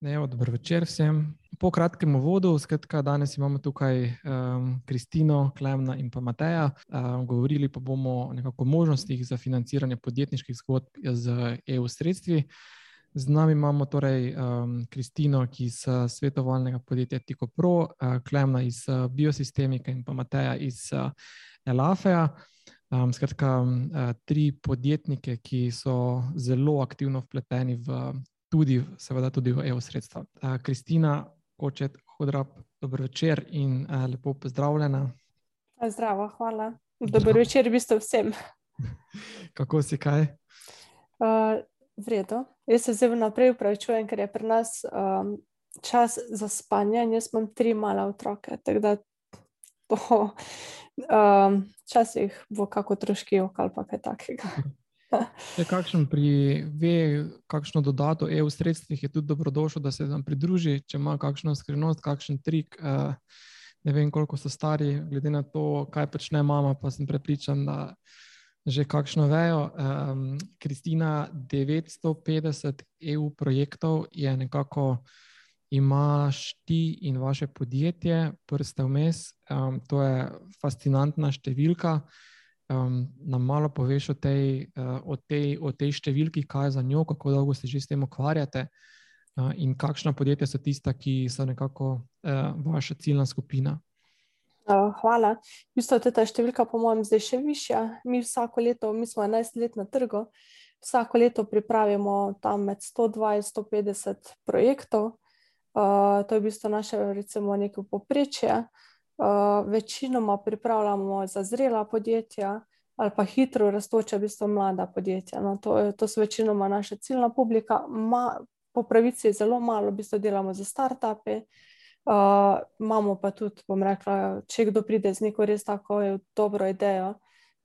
Dobro večer vsem. Po kratkem uvodu, skratka, danes imamo tukaj um, Kristino, Klemna in pa Mateja. Um, govorili pa bomo o možnostih za financiranje podjetniških zgodb z EU sredstvi. Z nami imamo torej um, Kristino, ki iz svetovalnega podjetja Tico Pro, uh, Klemna iz uh, Biosistemika in pa Mateja iz uh, Elafeja. Um, skratka, um, tri podjetnike, ki so zelo aktivno vpleteni v tudi, seveda, tudi v EU sredstva. Kristina, Kočet, Hodrab, dobro večer in lepo pozdravljena. Zdravo, hvala. Dobro večer, v bistvu vsem. Kako si kaj? Uh, Vredo. Jaz se zdaj vnaprej upravičujem, ker je pri nas um, čas za spanje in jaz imam tri male otroke. Tako da to um, časih bo kako troški okal pa kaj takega. Je kakšen pri ve, kakšno dodato EU sredstvih je tudi dobrodošlo, da se nam pridruži, če ima kakšno skrivnost, kakšen trik. Uh, ne vem, koliko so stari, glede na to, kaj počne mama, pa sem prepričan, da že kakšno vejo. Um, Kristina, 950 EU projektov je nekako. Imaš ti in vaše podjetje, prste vmes, um, to je fascinantna številka um, nam malo poveš o tej, uh, o, tej, o tej številki, kaj je za njo, kako dolgo se že s tem ukvarjate uh, in kakšna podjetja so tista, ki so nekako uh, vaša ciljna skupina. Hvala. V bistvu je ta številka, po mojem, zdaj še višja. Mi vsako leto, mi smo 11 let na trgu, vsako leto pripravimo tam med 120-150 projektov. Uh, to je v bistvu naše, recimo, neko poprečje. Uh, uh, večinoma pripravljamo za zrela podjetja ali pa hitro raztoča, v bistvu mlada podjetja. No, to, to so večinoma naša ciljna publika. Ma, po pravici zelo malo, v bistvu delamo za start-upe. Uh, imamo pa tudi, bom rekla, če kdo pride z neko res tako dobro idejo,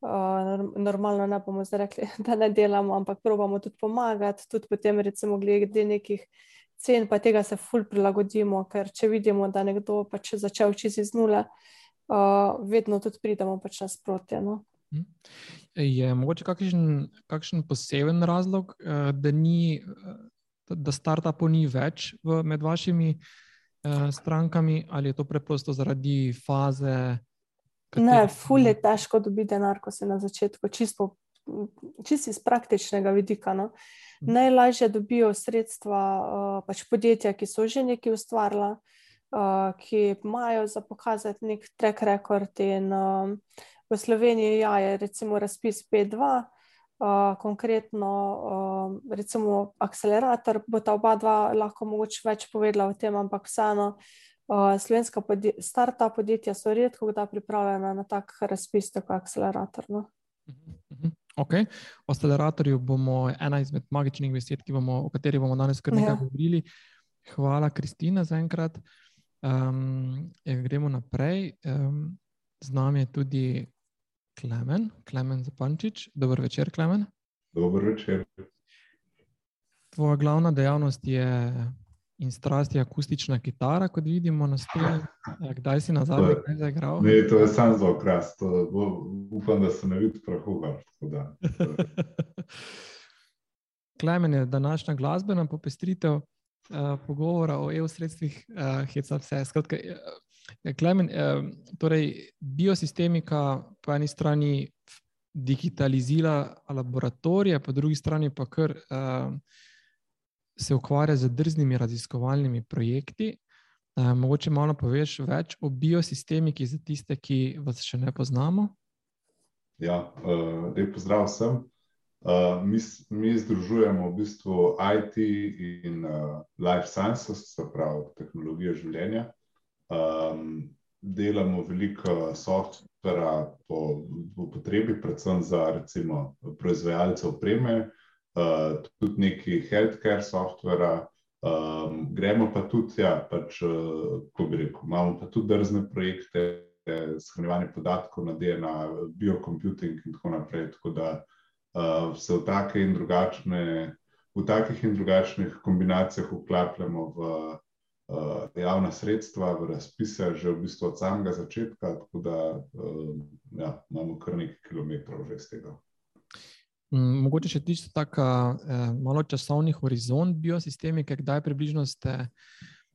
uh, normalno ne bomo zdaj rekli, da ne delamo, ampak probamo tudi pomagati, tudi potem, recimo, glede nekih uh, cen, pa tega se ful prilagodimo, ker če vidimo, da nekdo pač začel čizi iz nule, uh, vedno tudi pridemo pač nasprotje. No. Mhm. Je mogoče kakšen, kakšen poseben razlog, uh, da, ni, da startupov ni več v, med vašimi uh, strankami, ali je to preprosto zaradi faze? Ne, ful je težko dobiti denar, ko se na začetku, čisto čist iz praktičnega vidika. No. Mhm. Najlažje dobijo sredstva uh, pač podjetja, ki so že nekaj ustvarila, uh, ki imajo za pokazati nek track record. In, uh, v Sloveniji ja, je recimo razpis P2, uh, konkretno uh, recimo akcelerator, bo ta oba dva lahko mogoče več povedala o tem, ampak vseeno. Uh, slovenska podje start-up podjetja so redko kdaj pripravljena na tak razpis, tako akcelerator. No? Uh uh -huh. Okay. O acceleratorju bomo ena izmed magičnih besed, bomo, o kateri bomo danes kar nekaj ja. govorili. Hvala, Kristina, za enkrat. Um, gremo naprej. Um, z nami je tudi Klemen, Klemen Zapančič. Dober večer, Klemen. Dober večer. Tvoja glavna dejavnost je in strast je akustična kitara, kot vidimo na stolu. Kdaj si nazaj zaigral? Ne, to je samo za okras, upam, da se ne vidi prahu. Klemen je današnja glasbena popestritev uh, pogovora o EU sredstvih, uh, heca vse. Skratka, uh, Klemen, uh, torej biosistemika po eni strani digitalizira laboratorije, po drugi strani pa kar. Uh, se ukvarja z drznimi raziskovalnimi projekti. Uh, mogoče malo poveš več o biosistemiki za tiste, ki vas še ne poznamo? Ja, lep pozdrav vsem. Uh, mi, mi združujemo v bistvu IT in uh, life sciences, se pravi tehnologijo življenja. Um, delamo veliko softvera po, po potrebi, predvsem za recimo proizvajalce opreme, uh, tudi nekaj healthcare softvera, Um, gremo pa tudi, ja, pač, uh, bi rekel, imamo pa tudi drzne projekte, shranjevanje podatkov na DNA, biocomputing in tako naprej. Tako da uh, se v, take in v takih in drugačnih kombinacijah vklapljamo v uh, javna sredstva, v razpise, že v bistvu od samega začetka, tako da uh, ja, imamo kar nekaj kilometrov že iz tega. Mm, mogoče še tisto, tako eh, malo časovni horizont biosistemike, kdaj približno ste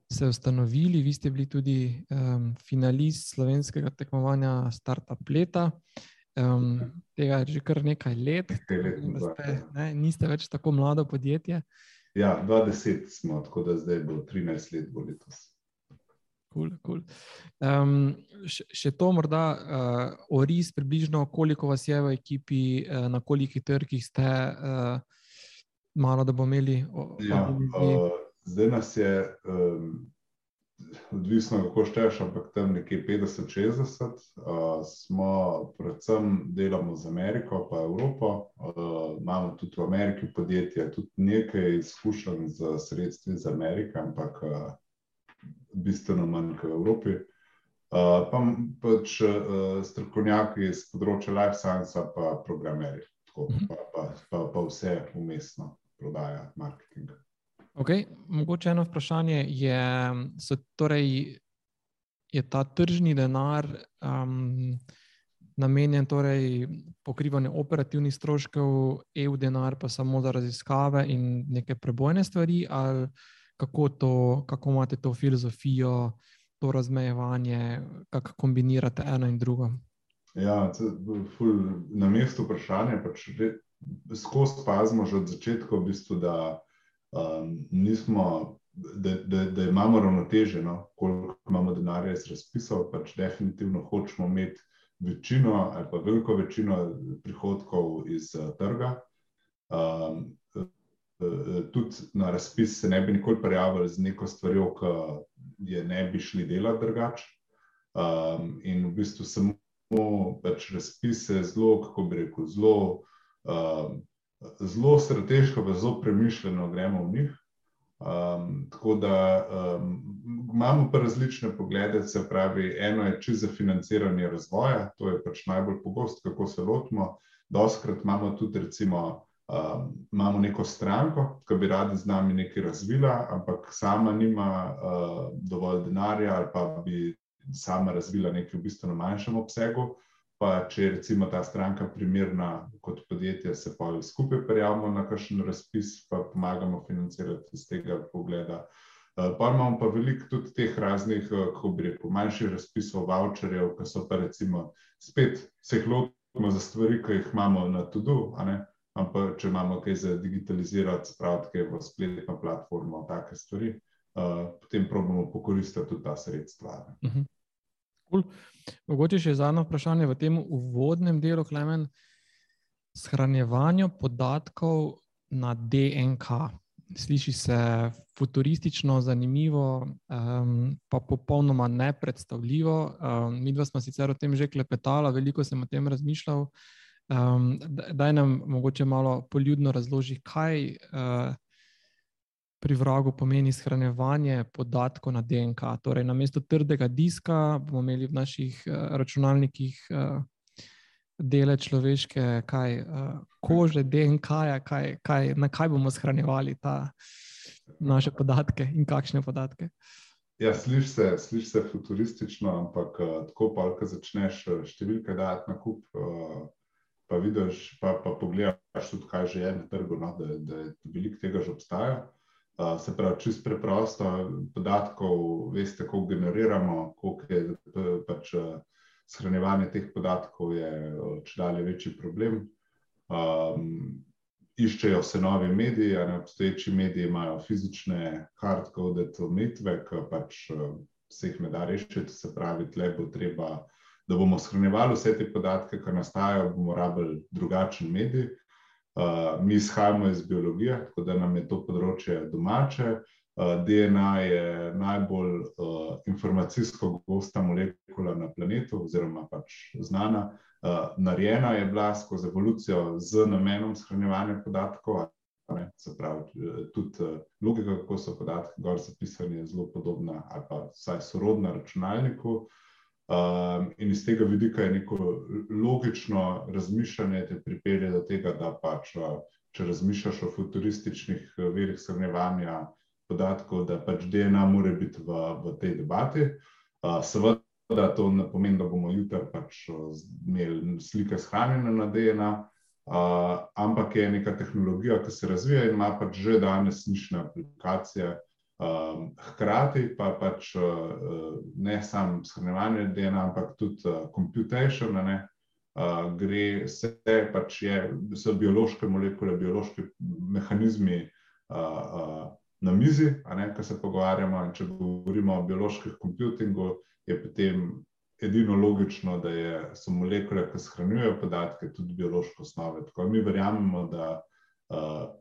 se ustanovili, vi ste bili tudi um, finalist slovenskega tekmovanja Startup Leta. Um, tega je že kar nekaj let, da ste, ne, niste več tako mlado podjetje. Ja, 20 smo, tako da zdaj bo 13 let, bo letos. Cool, cool. Um, še, še to, morda, uh, oris, približno koliko vas je v ekipi, uh, na kolikih trgih ste, uh, malo da bomo imeli. Ja, uh, zdaj nas je. Um, odvisno kako šteješ, ampak tam nekje 50-60, uh, smo predvsem delamo z Ameriko, pa Evropo. Uh, imamo tudi v Ameriki podjetja, tudi nekaj izkušenj z sredstvi iz Amerike, ampak uh, bistveno manj kot v Evropi. Uh, pa pač uh, strokovnjaki iz področja life science, pa programeri, tako, mhm. pa, pa, pa, pa vse umestno prodaja, marketing. Okay. Mogoče eno vprašanje je, so, torej, je ta tržni denar um, namenjen torej, pokrivanju operativnih stroškov, EU denar pa samo za raziskave in neke prebojne stvari, ali kako, to, kako imate to filozofijo, to razmejevanje, kako kombinirate eno in drugo? Ja, na mestu vprašanja, pač skozi pazimo že od začetka, v bistvu, da um, nismo, da, da, da imamo ravnoteže, no, koliko imamo denarja iz razpisov, pač definitivno hočemo imeti večino ali pa veliko večino prihodkov iz uh, trga. Um, Tudi na razpis se ne bi nikoli prijavili z neko stvarjo, ki je ne bi šli delati drugače. Um, in v bistvu samo pač razpise zelo, kako bi rekel, zelo um, zelo strateško, pa zelo premišljeno gremo v njih. Um, tako da um, imamo pa različne poglede, se pravi, eno je čisto za financiranje razvoja, to je pač najbolj pogosto, kako se lotimo. Doskrat imamo tudi, recimo, um, imamo neko stranko, ki bi radi z nami nekaj razvila, ampak sama nima uh, dovolj denarja ali pa bi sama razvila nekaj v bistveno manjšem obsegu pa če je recimo ta stranka primerna kot podjetje, se pa skupaj prijavimo na kakšen razpis, pa pomagamo financirati iz tega pogleda. Eh, pa imamo pa veliko tudi teh raznih, eh, kako bi rekel, manjših razpisov, voucherjev, ki so pa recimo spet se jih lotimo za stvari, ki jih imamo na tudi, ampak če imamo kaj za digitalizirati, spraviti kaj v spletno platformo, take stvari, uh, potem probamo pokoristiti tudi ta sredstva. Uh -huh. Cool. Mogoče še zadnje vprašanje v tem uvodnem delu, Klemen, shranjevanje podatkov na DNK. Sliši se futuristično, zanimivo, um, pa popolnoma nepredstavljivo. Um, mi dva smo sicer o tem že klepetali, veliko sem o tem razmišljal. Um, daj nam mogoče malo poljudno razloži, kaj. Uh, pri vragu pomeni shranjevanje podatkov na DNK. Torej, na mesto trdega diska bomo imeli v naših uh, računalnikih uh, dele človeške, kaj, uh, kože, DNK, -ja, kaj, kaj, na kaj bomo shranjevali ta naše podatke in kakšne podatke. Ja, slišiš se, sliš se futuristično, ampak uh, tako pa, ko začneš številke dati na kup. Uh, Pa vidiš, pa, pa pogledaš tudi, kaj že je na trgu, no, da, da je veliko tega že obstaja se pravi, čist preprosto podatkov, veste, kako generiramo, koliko je pač shranjevanje teh podatkov, je če dalje večji problem. Um, iščejo se nove medije, ne obstoječi mediji imajo fizične hard-coded omejitve, ki pač se jih ne da rešiti, se pravi, tle bo treba. Da bomo shranjevali vse te podatke, ki nastajajo, bomo rabili drugačen medij. Uh, mi izhajamo iz biologije, tako da nam je to področje domače. Uh, DNA je najbolj uh, informacijsko gosta molekula na planetu, oziroma pač znana. Uh, narejena je bila skozi evolucijo z namenom shranjevanja podatkov, Ne? Se pravi, tudi logika, kako so podatki gor zapisani, je zelo podobna ali pa vsaj sorodna računalniku. Um, in iz tega vidika je neko logično razmišljanje te pripelje do tega, da pač, če razmišljaš o futurističnih verih shranjevanja podatkov, da pač DNA mora biti v, v tej debati. Uh, seveda to ne pomeni, da bomo jutri pač imeli slike shranjene na DNA, uh, ampak je neka tehnologija, ki se razvija in ima pač že danes nišne aplikacije. Um, hkrati pa pač uh, ne samo shranjevanje DNA, ampak tudi uh, computation, ne, uh, gre vse, pač je, so biološke molekule, biološki mehanizmi uh, uh, na mizi, ki se pogovarjamo. In če govorimo o bioloških computingu, je potem edino logično, da je, so molekule, ki shranjujejo podatke, tudi biološke osnove. Tako mi verjamemo, da. Uh,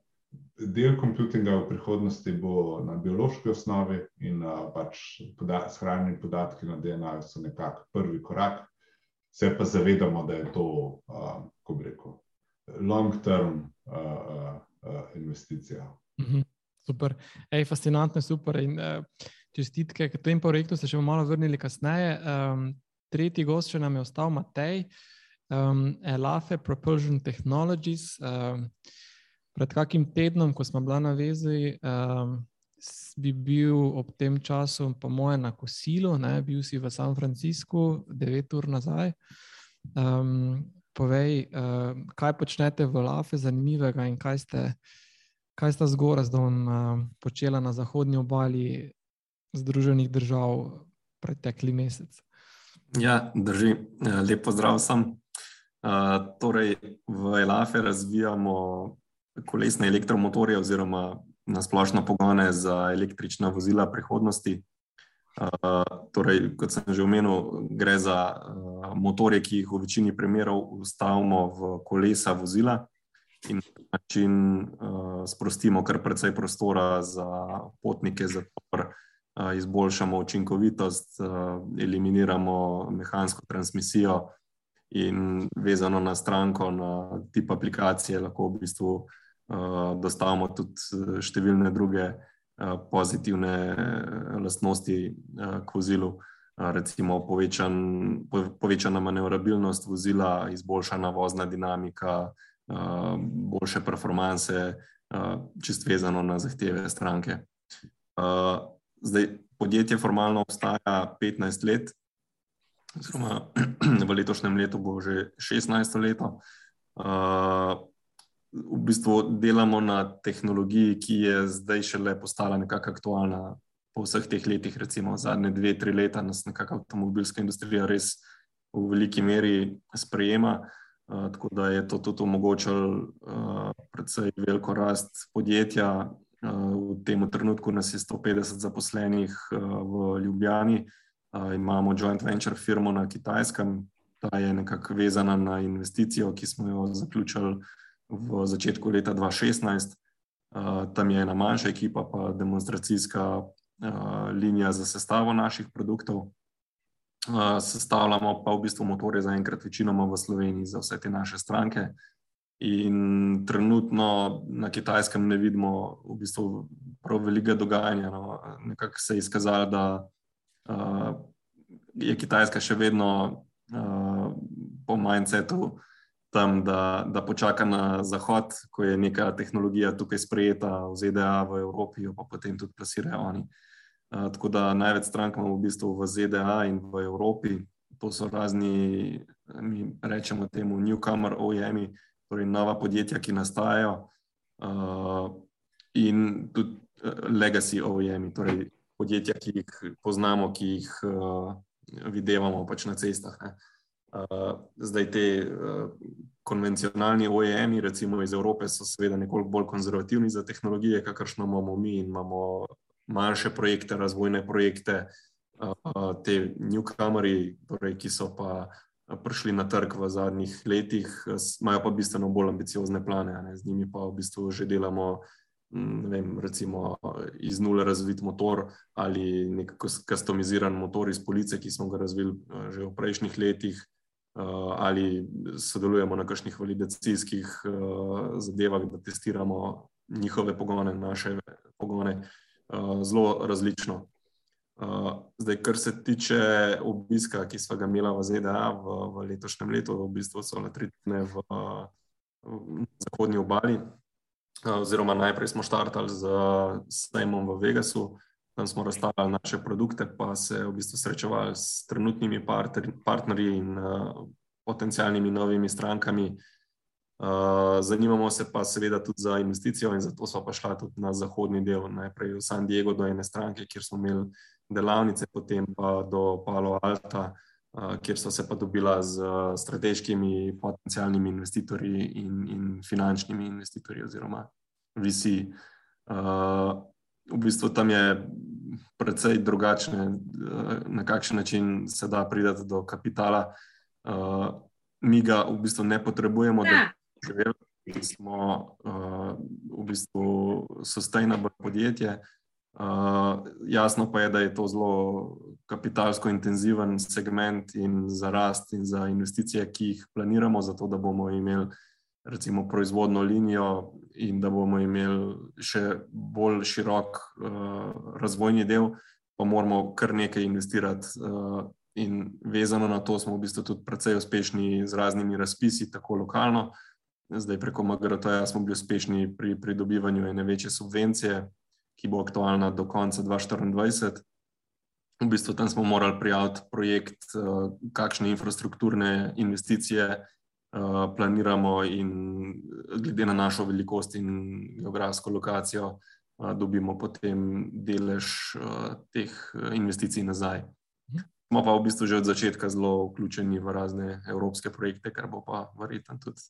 del komputinga v prihodnosti bo na biološki osnovi in uh, pač poda shranjeni podatki na DNA so nekako prvi korak. Se pa zavedamo, da je to, uh, kako bi rekel, long-term uh, uh, investicija. -hmm. Super, Ej, fascinantno, super. In, uh, čestitke, k tem projektu se še bomo malo vrnili kasneje. Um, tretji gost, če nam je ostal Matej, um, Elafe Propulsion Technologies. Um, Pred kakim tednom, ko smo bili na vezi, um, bi bil ob tem času, po mojem, na kosilu, ne, bil si v San Franciscu, devet ur nazaj. Um, povej, uh, kaj počnete v Lafe, zanimivega in kaj ste, kaj ste zgoraj zdaj uh, počela na zahodnji obali Združenih držav pretekli mesec. Ja, drži. Lepo zdrav sem. Uh, torej, v Elafe razvijamo kolesne elektromotorje oziroma na splošno pogone za električna vozila prihodnosti. Uh, torej, kot sem že omenil, gre za uh, motorje, ki jih v večini primerov ustavimo v kolesa vozila in na ta način uh, sprostimo kar precej prostora za potnike, zato uh, izboljšamo učinkovitost, uh, eliminiramo mehansko transmisijo in vezano na stranko, na tip aplikacije, lahko v bistvu uh, dostavimo tudi eh, številne druge eh, pozitivne lastnosti k vozilu, recimo povečan, povečana manevrabilnost vozila, izboljšana vozna dinamika, boljše performance, čist vezano na zahteve stranke. Zdaj, podjetje formalno obstaja 15 let, oziroma v letošnjem letu bo že 16 leto v bistvu delamo na tehnologiji, ki je zdaj šele postala nekako aktualna. Po vseh teh letih, recimo zadnje dve, tri leta, nas nekako avtomobilska industrija res v veliki meri sprejema. Uh, tako da je to tudi omogočilo uh, predvsej veliko rast podjetja. Uh, v tem trenutku nas je 150 zaposlenih uh, v Ljubljani, uh, imamo joint venture firmo na Kitajskem, ta je nekako vezana na investicijo, ki smo jo zaključili v začetku leta 2016. Uh, tam je ena manjša ekipa, pa demonstracijska uh, linija za sestavo naših produktov. Uh, sestavljamo pa v bistvu motore zaenkrat večinoma v Sloveniji za vse te naše stranke. In trenutno na kitajskem ne vidimo v bistvu prav veliko dogajanja. No. Nekako se je izkazalo, da uh, je Kitajska še vedno uh, po mindsetu tam, da, da počaka na zahod, ko je neka tehnologija tukaj sprejeta v ZDA, v Evropi, pa potem tudi plasirajo oni. Uh, tako da največ strank imamo v bistvu v ZDA in v Evropi. To so razni, mi rečemo temu, newcomer OEM-i, torej nova podjetja, ki nastajajo, uh, in tudi legacy OEM-i, torej podjetja, ki jih poznamo, ki jih uh, videvamo pač na cestah. Ne. Uh, zdaj, te uh, konvencionalni OEM-i, recimo iz Evrope, so seveda nekoliko bolj konzervativni za tehnologije, kakršno imamo mi, in imamo manjše projekte, razvojne projekte, uh, te newcomeri, torej, ki so pa prišli na trg v zadnjih letih, imajo pa bistveno bolj ambiciozne plane. Ne? Z njimi pa v bistvu že delamo. Vem, recimo iz nule razvit motor ali nek customiziran motor iz police, ki smo ga razvili že v prejšnjih letih, Eh, ali sodelujemo na kakšnih validacijskih eh, zadevah, da testiramo njihove pogone, naše pogone, zelo različno. Zdaj, kar se tiče obiska, ki smo ga imeli v ZDA v, v letošnjem letu, v bistvu so le tri dni v, v zahodnji obali. Oziroma, najprej smo štartali z Sejmom v Vegasu, tam smo razstavljali naše produkte, pa se v bistvu srečevali s trenutnimi partnerji in uh, potencijalnimi novimi strankami. Uh, zanimamo se pa seveda tudi za investicijo in zato smo pa šli tudi na zahodni del, najprej v San Diego do ene stranke, kjer smo imeli delavnice, potem pa do Palo Alta, uh, kjer so se pa dobila z strateškimi potencijalnimi investitorji in, in finančnimi investitorji oziroma visi. Uh, v bistvu tam je precej drugačne, eh, na kakšen način se da priti do kapitala. Uh, mi ga v bistvu ne potrebujemo, da ja. da smo uh, v bistvu sustainable podjetje. Uh, jasno pa je, da je to zelo kapitalsko intenziven segment in za rast in za investicije, ki jih planiramo, zato da bomo imeli recimo proizvodno linijo in da bomo imeli še bolj širok uh, razvojni del, pa moramo kar nekaj investirati. Uh, in vezano na to smo v bistvu tudi precej uspešni z raznimi razpisi, tako lokalno. Zdaj preko MGRT-ja smo bili uspešni pri pridobivanju ene večje subvencije, ki bo aktualna do konca 2024. V bistvu tam smo morali prijaviti projekt, uh, kakšne infrastrukturne investicije Eh, planiramo, in glede na našo velikost in geografsko lokacijo, uh, dobimo potem delež teh investicij nazaj. Mhm. Smo pa v bistvu že od začetka zelo vključeni v razne evropske projekte, kar bo pa verjetno tudi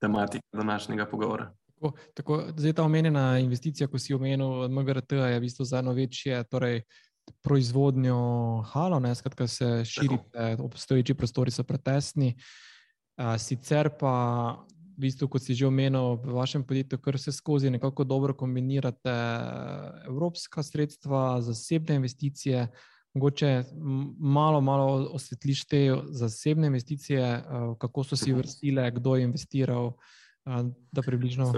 tematika današnjega pogovora. Tako, tako, zdaj ta omenjena investicija, ko si omenil MGRT, je v bistvu za eno večje. Torej, proizvodnjo halo, ne, skratka, se širite, obstoječi prostori so pretesni. Sicer pa, v bistvu, kot si že omenil, v vašem podjetju, kar se skozi nekako dobro kombinirate evropska sredstva, zasebne investicije. Mogoče malo, malo osvetliš te zasebne investicije, kako so si vrstile, kdo je investiral da približno.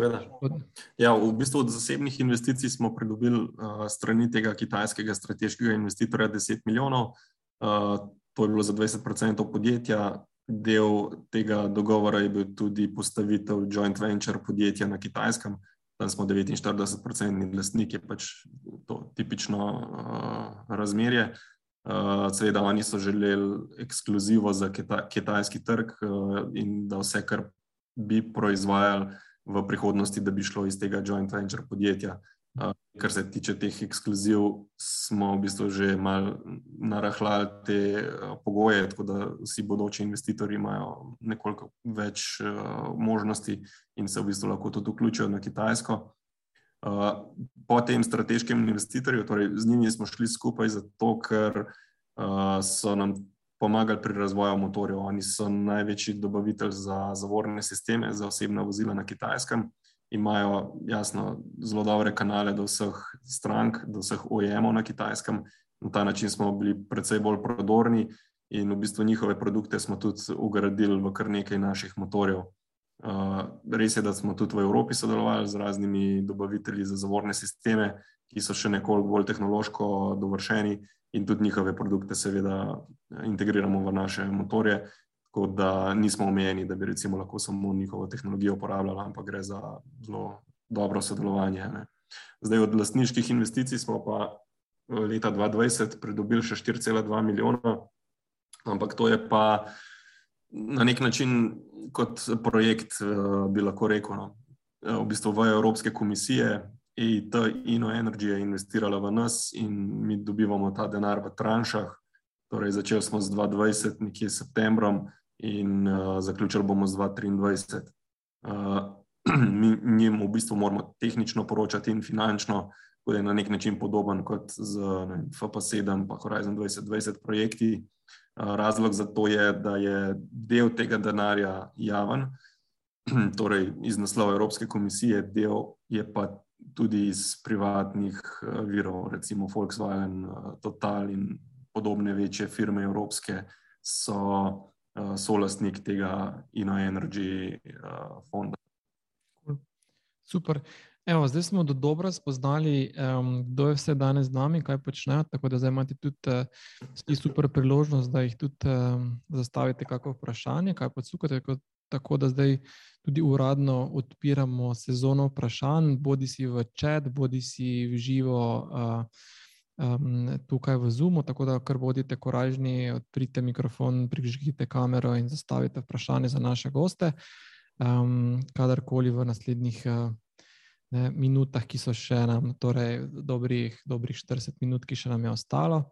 Ja, v bistvu od zasebnih investicij smo pridobili uh, strani tega kitajskega strateškega investitorja 10 milijonov. Uh, to je bilo za 20% podjetja. Del tega dogovora je bil tudi postavitev joint venture podjetja na kitajskem. Tam smo 49-odstotni lastnik, je pač to tipično uh, razmerje. Uh, seveda, oni so želeli ekskluzivo za kita kitajski trg uh, in da vse, kar bi proizvajali v prihodnosti, da bi šlo iz tega joint venture podjetja. Uh, kar se tiče teh ekskluziv, smo v bistvu že malo narahljali te uh, pogoje, tako da vsi bodoči investitorji imajo nekoliko več uh, možnosti in se v bistvu lahko tudi vključijo na Kitajsko. Uh, po tem strateškem investitorju, torej z njimi smo šli skupaj zato, ker uh, so nam pomagali pri razvoju motorjev. Oni so največji dobavitelj za zavorne sisteme za osebna vozila na kitajskem. Imajo jasno zelo dobre kanale do vseh strank, do vseh OEM-ov na kitajskem. Na ta način smo bili precej bolj prodorni in v bistvu njihove produkte smo tudi ugradili v kar nekaj naših motorjev. Uh, res je, da smo tudi v Evropi sodelovali z raznimi dobavitelji za zavorne sisteme, ki so še nekoliko bolj tehnološko dovršeni, in tudi njihove produkte, seveda, integriramo v naše motorje. Tako da nismo omejeni, da bi recimo lahko samo njihovo tehnologijo uporabljali, ampak gre za zelo dobro sodelovanje. Ne. Zdaj, od lastniških investicij smo pa leta 2020 pridobili še 4,2 milijona, ampak to je pa na nek način kot projekt, eh, bi lahko rekel. No. V bistvu v Evropske komisije EIT InnoEnergy je investirala v nas in mi dobivamo ta denar v tranšah. Torej, začeli smo z 2020, nekje septembrom, in uh, zaključili bomo z 2023. Uh, mi njim v bistvu moramo tehnično poročati in finančno, tako da je na nek način podoben kot z FP7 in Horizon 2020 projekti. Uh, razlog za to je, da je del tega denarja javen, torej iz naslova Evropske komisije, del je pa tudi iz privatnih eh, virov, recimo Volkswagen, eh, Total in podobne večje firme evropske, so uh, solastnik tega InnoEnergy fonda. Super. Evo, zdaj smo do dobro spoznali, um, kdo je vse danes z nami, kaj počnejo. Tako da zdaj imate tudi uh, super priložnost, da jih tudi um, zastavite kakšno vprašanje, kaj podsukate. Tako, tako da zdaj tudi uradno odpiramo sezono vprašanj, bodi si v čat, bodi si v živo. Uh, Um, tukaj v Zoomu, tako da kar bodite koražni, odprite mikrofon, prižgite kamero in zastavite vprašanje za naše goste. Um, kadarkoli v naslednjih uh, ne, minutah, ki so še nam, torej dobrih, dobrih 40 minut, ki še nam je ostalo,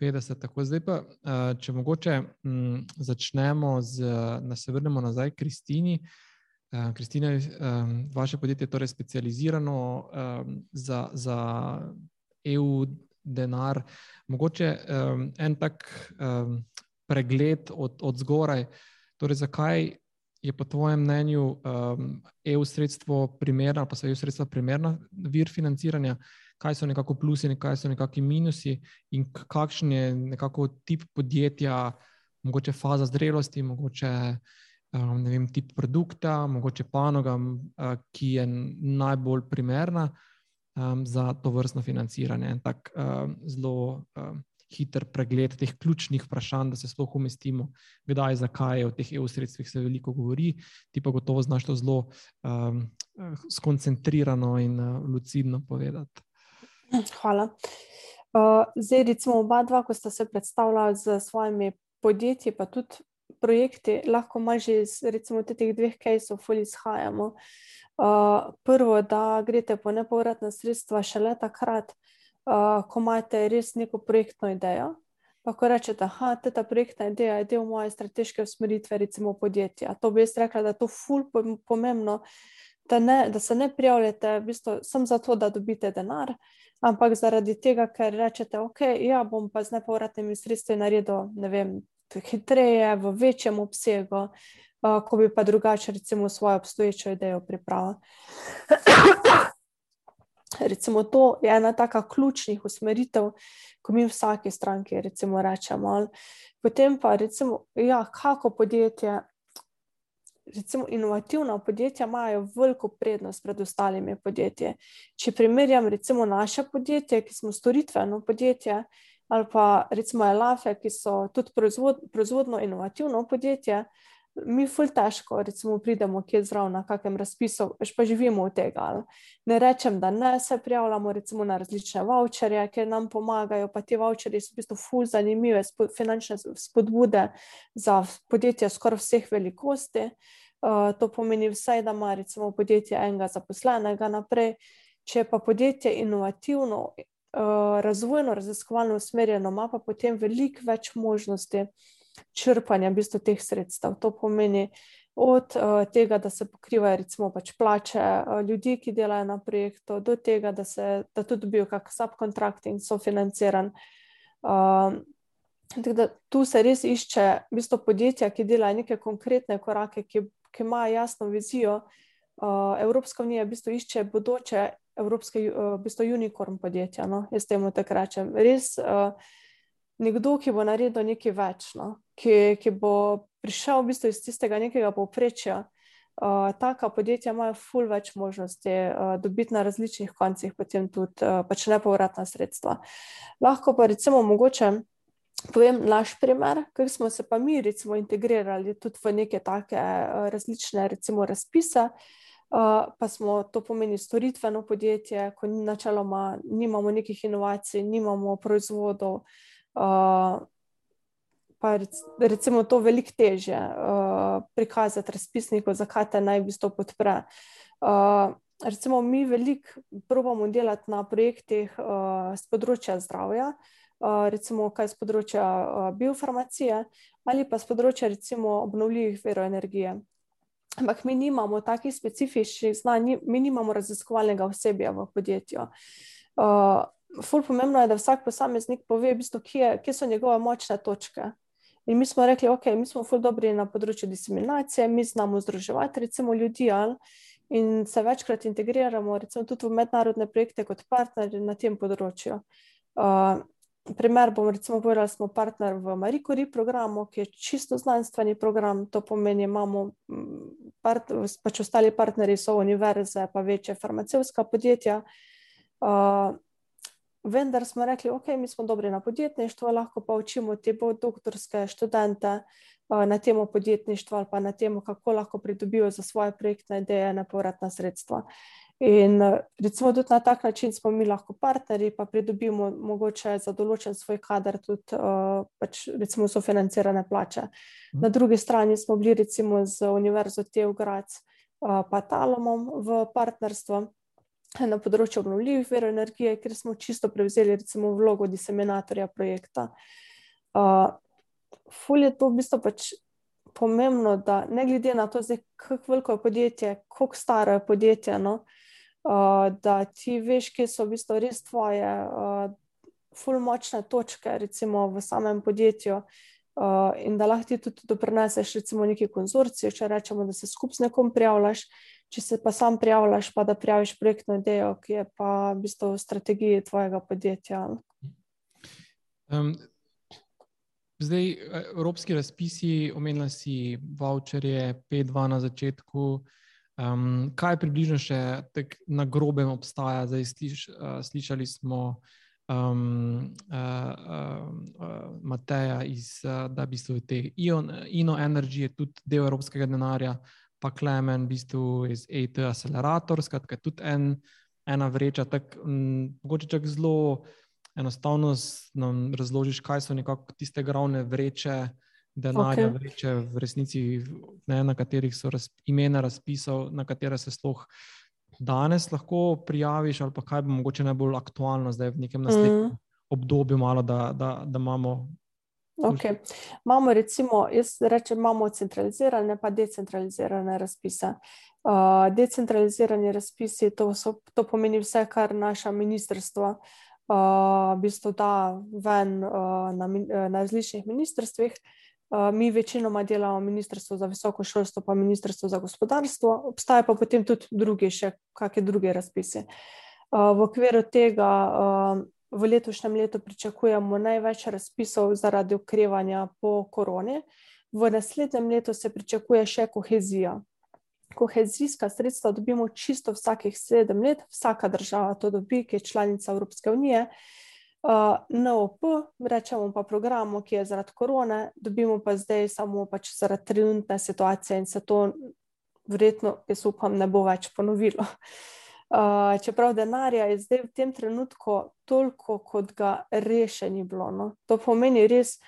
50. Tako zdaj pa, uh, če mogoče um, začnemo z, da se vrnemo nazaj k Kristini. Uh, Kristina, um, vaše podjetje je torej specializirano za, za EU denar. Mogoče en tak pregled od, od zgoraj, torej zakaj je po tvojem mnenju um, EU sredstvo primerno, pa so EU sredstva primerna vir financiranja, kaj so nekako plusi in kaj so nekakšni minusi? In kakšen je nekako tip podjetja, mogoče faza zrelosti, mogoče um, vem, tip produkta, mogoče panoga, uh, ki je najbolj primerna um, za to vrstno financiranje. Tak um, zelo um, hiter pregled teh ključnih vprašanj, da se sploh umestimo, kdaj, zakaj o teh EU sredstvih se veliko govori, ti pa gotovo znaš to zelo um, skoncentrirano in uh, lucidno povedati. Hvala. Uh, zdaj, recimo, oba dva, ko sta se predstavljala z svojimi podjetji, pa tudi projekti, lahko malo že iz recimo, teh dveh kajsov izhajamo. Uh, prvo, da greste po nepovratna sredstva šele takrat, ko imate res neko projektno idejo. Pa ko rečete, da ta projektna ideja je del moje strateške usmeritve, recimo podjetja. To bi jaz rekla, da je to ful pomembno, da, ne, da se ne prijavljate v bistvu, samo zato, da dobite denar, ampak zaradi tega, ker rečete, ok, ja, bom pa z nepovratnimi sredstvi naredil, ne vem, hitreje, v večjem obsegu, uh, ko bi pa drugače, recimo, svojo obstoječo idejo pripravil. Recimo, to je ena taka ključnih usmeritev, ko mi vsake stranke recimo, rečemo. Potem pa, recimo, ja, kako podjetje. Recimo, inovativna podjetja imajo veliko prednost pred ostalimi podjetji. Če primerjam, recimo, naše podjetje, ki smo storitveno podjetje, ali pa recimo Elafe, ki so tudi proizvod, proizvodno inovativno podjetje, mi ful težko recimo, pridemo kje zraven na kakem razpisu, veš pa živimo od tega. Ne rečem, da ne se prijavljamo recimo na različne voucherje, ker nam pomagajo, pa ti voucherji so v bistvu ful zanimive spod, finančne spodbude za podjetja skoraj vseh velikosti. Uh, to pomeni vsaj, da ima recimo podjetje enega zaposlenega naprej. Če pa podjetje inovativno, uh, razvojno, raziskovalno usmerjeno, ima pa potem veliko več možnosti črpanja v bistvu, teh sredstev. To pomeni od uh, tega, da se pokrivajo recimo, pač plače uh, ljudi, ki delajo na projektu, do tega, da, se, da tudi dobijo kakšen subkontrakting, sofinanciran. Uh, da, tu se res išče v bistvu, podjetja, ki delajo neke konkretne korake, ki, ki imajo jasno vizijo. Uh, Evropska unija v bistvu išče bodoče evropske, uh, v bistvu unikorn podjetja. No? Jaz temu tako rečem. Res uh, nekdo, ki bo naredil nekaj več, no? Ki, ki bo prišel v bistvu iz tistega nekega povprečja. Uh, taka podjetja imajo ful več možnosti uh, dobiti na različnih koncih, potem tudi uh, pač nepovratna sredstva. Lahko pa recimo mogoče povem naš primer, kako smo se pa mi recimo integrirali tudi v neke take uh, različne recimo razpise. Uh, pa smo to pomeni storitveno podjetje, ko načeloma nimamo nekih inovacij, nimamo proizvodov, uh, pa recimo to veliko teže uh, prikazati razpisniku, zakaj te naj bi to podpre. Uh, recimo mi veliko probamo delati na projektih uh, z področja zdravja, uh, recimo kaj z področja uh, biofarmacije ali pa z področja recimo obnovljivih verov energije. Ampak mi nimamo takih specifičnih znanj, mi nimamo raziskovalnega osebja v podjetju. Uh, ful pomembno je, da vsak posameznik pove, v bistvu, kje, kje so njegove močne točke. In mi smo rekli, ok, mi smo ful dobri na področju diseminacije, mi znamo združevati recimo ljudi ali, in se večkrat integriramo recimo tudi v mednarodne projekte kot partnerji na tem področju. Uh, primer bom recimo povedala, smo partner v Marie Curie programu, ki je čisto znanstveni program, to pomeni, imamo part, pač ostali partnerji so univerze, pa večje farmacevska podjetja. Uh, vendar smo rekli, ok, mi smo dobri na podjetništvo, lahko pa učimo te doktorske študente uh, na temo podjetništva ali pa na temo, kako lahko pridobijo za svoje projektne ideje nepovratna sredstva. In recimo tudi na tak način smo mi lahko partnerji, pa pridobimo mogoče za določen svoj kader tudi uh, pač recimo sofinancirane plače. Na mhm. drugi strani smo bili recimo z Univerzo Teograc uh, pa Talomom v partnerstvu na področju obnovljivih verov energije, ker smo čisto prevzeli recimo vlogo diseminatorja projekta. Uh, ful je to v bistvu pač pomembno, da ne glede na to, kako veliko je podjetje, kako staro je podjetje, no, uh, uh, da ti veš, kje so v bistvu res tvoje uh, fulmočne točke, recimo v samem podjetju. Uh, in da lahko ti tudi doprineseš, recimo, neki konzorcij, če rečemo, da se skupaj s nekom prijavljaš, če se pa sam prijavljaš, pa da prijaviš projektno idejo, ki je pa v bistvu v strategiji tvojega podjetja. Um, zdaj, evropski razpisi, omenila si voucherje, P2 na začetku. Um, kaj približno še na grobem obstaja? Zdaj, sliš, uh, slišali smo um, uh, uh, Mateja, iz, uh, da v bistvu te Ino Energy tudi del evropskega denarja, pa Klemen, v bistvu iz AT Accelerator, skratka, tudi en, ena vreča. Mogoče čak zelo enostavno nam razložiš, kaj so nekako tiste glavne vreče denarja okay. vreče v resnici, ne, na katerih so raz, imena razpisov, na katere se sploh danes lahko prijaviš, ali pa kaj bo mogoče najbolj aktualno zdaj v nekem naslednjem mm. obdobju, malo, da, da, da imamo. Okay. Imamo, recimo, jaz rečem, imamo centralizirane, pa decentralizirane razpise. Uh, decentralizirani razpisi, to, so, to pomeni vse, kar naša ministrstva uh, v bistvu da ven uh, na, na različnih ministrstvih. Uh, mi večinoma delamo Ministrstvo za visoko šolstvo, pa Ministrstvo za gospodarstvo, obstaja pa potem tudi druge, še kakšne druge razpise. Eh, v okviru tega eh, v letošnjem letu pričakujemo največ razpisov zaradi okrevanja po koroni. V naslednjem letu se pričakuje še kohezija. Kohezijska sredstva dobimo čisto vsakih sedem let, vsaka država to dobi, ki je članica Evropske unije. Uh, NOP, rečemo pa programu, ki je zaradi korone, dobimo pa zdaj samo pač zaradi trenutne situacije in se to verjetno, jaz upam, ne bo več ponovilo. Uh, čeprav denarja je zdaj v tem trenutku toliko, kot ga reše ni bilo. No. To pomeni res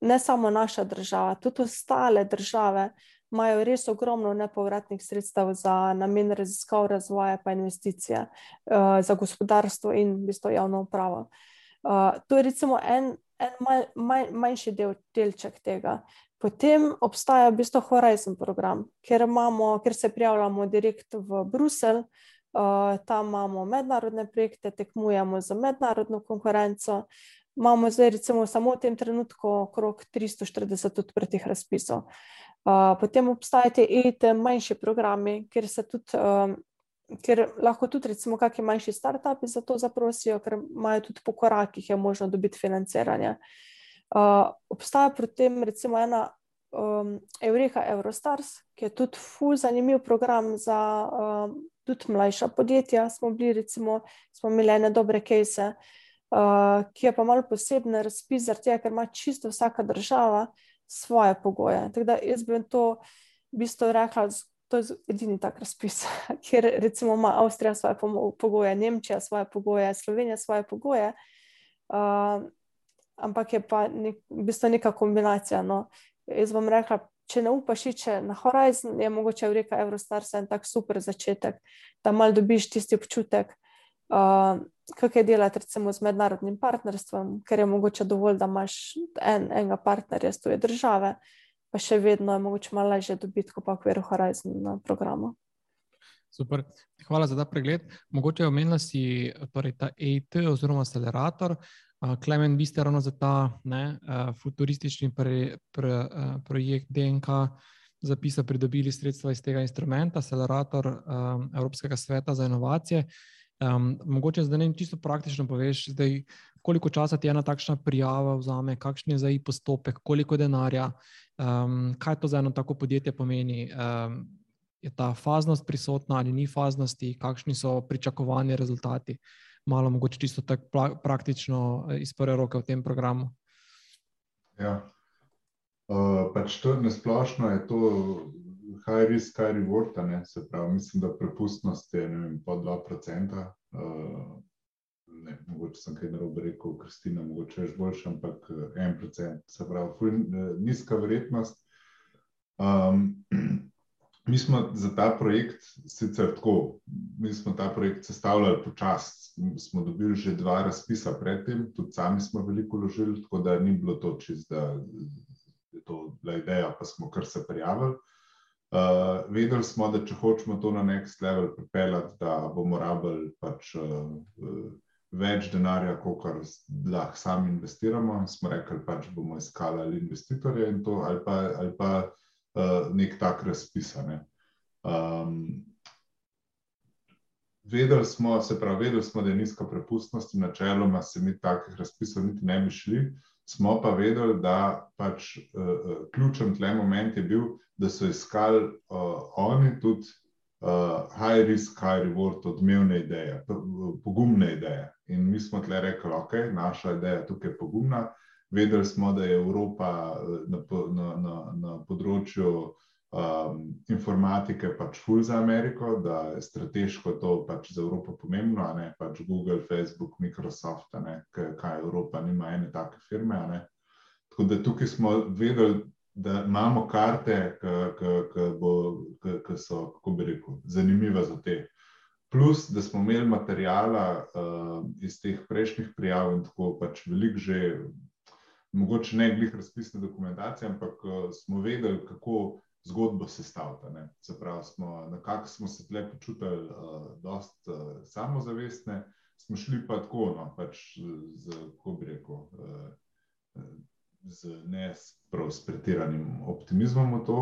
ne samo naša država, tudi ostale države imajo res ogromno nepovratnih sredstev za namen raziskav, razvoja in investicije, uh, za gospodarstvo in v bistvu javno upravo. Uh, Uh, to je recimo en, en mal, manj, manjši del, delček tega. Potem obstaja v bistvu Horizon program, kjer, imamo, kjer se prijavljamo direkt v Bruselj, uh, tam imamo mednarodne projekte, tekmujemo za mednarodno konkurenco. Imamo zdaj recimo samo v tem trenutku okrog 340 odprtih razpisov. Uh, potem obstajajo te manjši programi, kjer se tudi um, ker lahko tudi, recimo, kakšni manjši startupi za to zaprosijo, ker imajo tudi po korakih, je možno dobiti financiranje. Uh, obstaja pri tem, recimo, ena um, Eureka Eurostars, ki je tudi full zanimiv program za um, tudi mlajša podjetja. Smo bili, recimo, smo imeli ene dobre case, uh, ki je pa malo poseben razpis, tega, ker ima čisto vsaka država svoje pogoje. Tako da jaz bi to v bistvu rekla to je edini tak razpis, kjer recimo ima Avstrija svoje pogoje, Nemčija svoje pogoje, Slovenija svoje pogoje. Uh, ampak je pa nek, v bistvu neka kombinacija. No. Jaz bom rekla, če ne upaš iti na Horizon, je mogoče v reka Eurostars en tak super začetek, da mal dobiš tisti občutek, uh, kako je delati recimo z mednarodnim partnerstvom, ker je mogoče dovolj, da imaš en, enega partnerja z tuje države. Uh, pa še vedno je mogoče malo lažje dobiti, kot pa v okviru Horizon na programu. Super, hvala za ta pregled. Mogoče omenila si torej ta EIT oziroma accelerator. Klemen, vi ste ravno za ta ne, futuristični pre, pre, projekt DNK zapisa pridobili sredstva iz tega instrumenta, accelerator Evropskega sveta za inovacije. Um, mogoče zdaj ne čisto praktično poveš, zdaj, koliko časa ti ena takšna prijava vzame, kakšen je zdaj postopek, koliko denarja, um, kaj to za eno tako podjetje pomeni. Um, je ta faznost prisotna ali ni faznosti, kakšni so pričakovani rezultati. Malo mogoče čisto tako praktično eh, iz prve roke v tem programu. Ja. Uh, pač to je splošno, je to high risk, high reward. Se pravi, mislim, da prepustnost je po 2%. Uh, ne, mogoče sem kaj narobe rekel, Kristina, mogoče je boljša, ampak 1%, se pravi, ful, nizka verjetnost. Um, mi smo za ta projekt sicer tako, mi smo ta projekt sestavljali počasi. Smo dobili že dva razpisa predtem, tudi sami smo veliko vložili, tako da ni bilo to čist, da je to bila ideja, pa smo kar se prijavili. Uh, vedeli smo, da če hočemo to na next level pripeljati, da bomo rabili pač, uh, več denarja, kot lahko sami investiramo. Smo rekli, pač bomo iskali ali investitorje to, ali pa, ali pa nek tak razpis. Ne. Um, vedeli, smo, se pravi, vedeli smo, da je nizka prepustnost in načeloma se mi takih razpisov niti ne bi šli. Smo pa vedeli, da pač uh, ključen tle moment je bil, da so iskali uh, oni tudi uh, high risk, high reward, odmevne ideje, pogumne ideje. In mi smo tle rekli, ok, naša ideja je tukaj pogumna. Vedeli smo, da je Evropa na, na, na, na področju um, informatike pač full za Ameriko, da je strateško to pač za Evropo pomembno, ne pač Google, Facebook, Microsoft, ne, kaj Evropa nima ene take firme. Tako da tukaj smo vedeli, da imamo karte, ki so, kako bi rekel, zanimive za te. Plus, da smo imeli materijala uh, iz teh prejšnjih prijav in tako pač veliko že, mogoče ne glih razpisne dokumentacije, ampak uh, smo vedeli, kako zgodbo sestavljati. Se pravi, smo, nekako smo se tle počutili uh, dost uh, samozavestne, smo šli pa tako, no, pač z, kako bi rekel, uh, z ne prav s pretiranim optimizmom v to.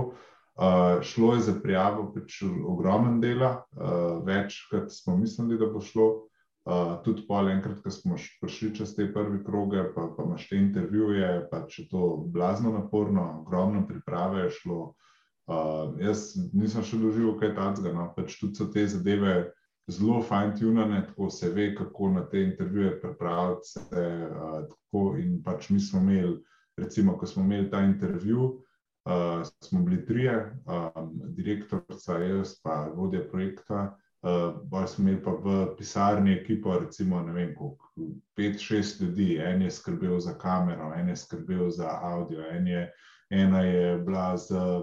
Uh, šlo je za prijavo pač ogromen dela, uh, več kot smo mislili, da bo šlo. Uh, tudi pol enkrat, ko smo prišli čez te prve kroge, pa, pa imaš te intervjuje, pa če to blazno naporno, ogromno priprave je šlo. Uh, jaz nisem še doživel kaj takega, no, pač tudi so te zadeve zelo fine-tunane, tako se ve, kako na te intervjuje pripraviti se. Uh, in pač mi smo imeli recimo, ko smo imeli ta intervju, uh, smo bili trije, um, direktorica, jaz pa vodja projekta. Uh, smo imeli pa v pisarni ekipo, recimo, ne vem, koliko, pet, šest ljudi, en je skrbel za kamero, en je skrbel za audio, en ena je bila za,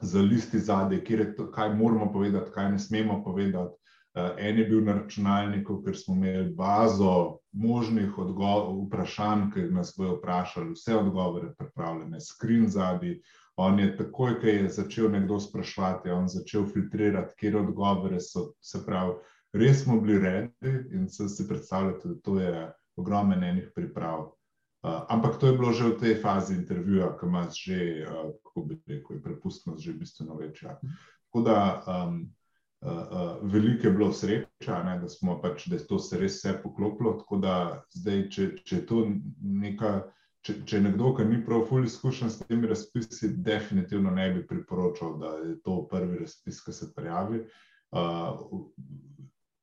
za listi zadaj, kjer je to, kaj moramo povedati, kaj ne smemo povedati. Uh, en je bil na računalniku, ker smo imeli bazo možnih vprašanj, ki nas bojo vprašali, vse odgovore pripravljene, skrin zadnji. On je takoj, ko je začel nekdo sprašovati, on začel filtrirati, kje odgovore so. Se pravi, res smo bili redi in se si predstavljate, da to je ogromen enih priprav. Uh, ampak to je bilo že v tej fazi intervjuja, ki ima že, uh, kako bi rekel, prepustnost že bistveno večja. Tako da um, uh, uh, veliko je bilo sreča, ne, da smo pač, da je to se res vse poklopilo. Tako da zdaj, če, če je to neka. Če, če nekdo, ki ni prav fully izkušen s temi razpisi, definitivno ne bi priporočal, da je to prvi razpis, ki se prijavi. Uh,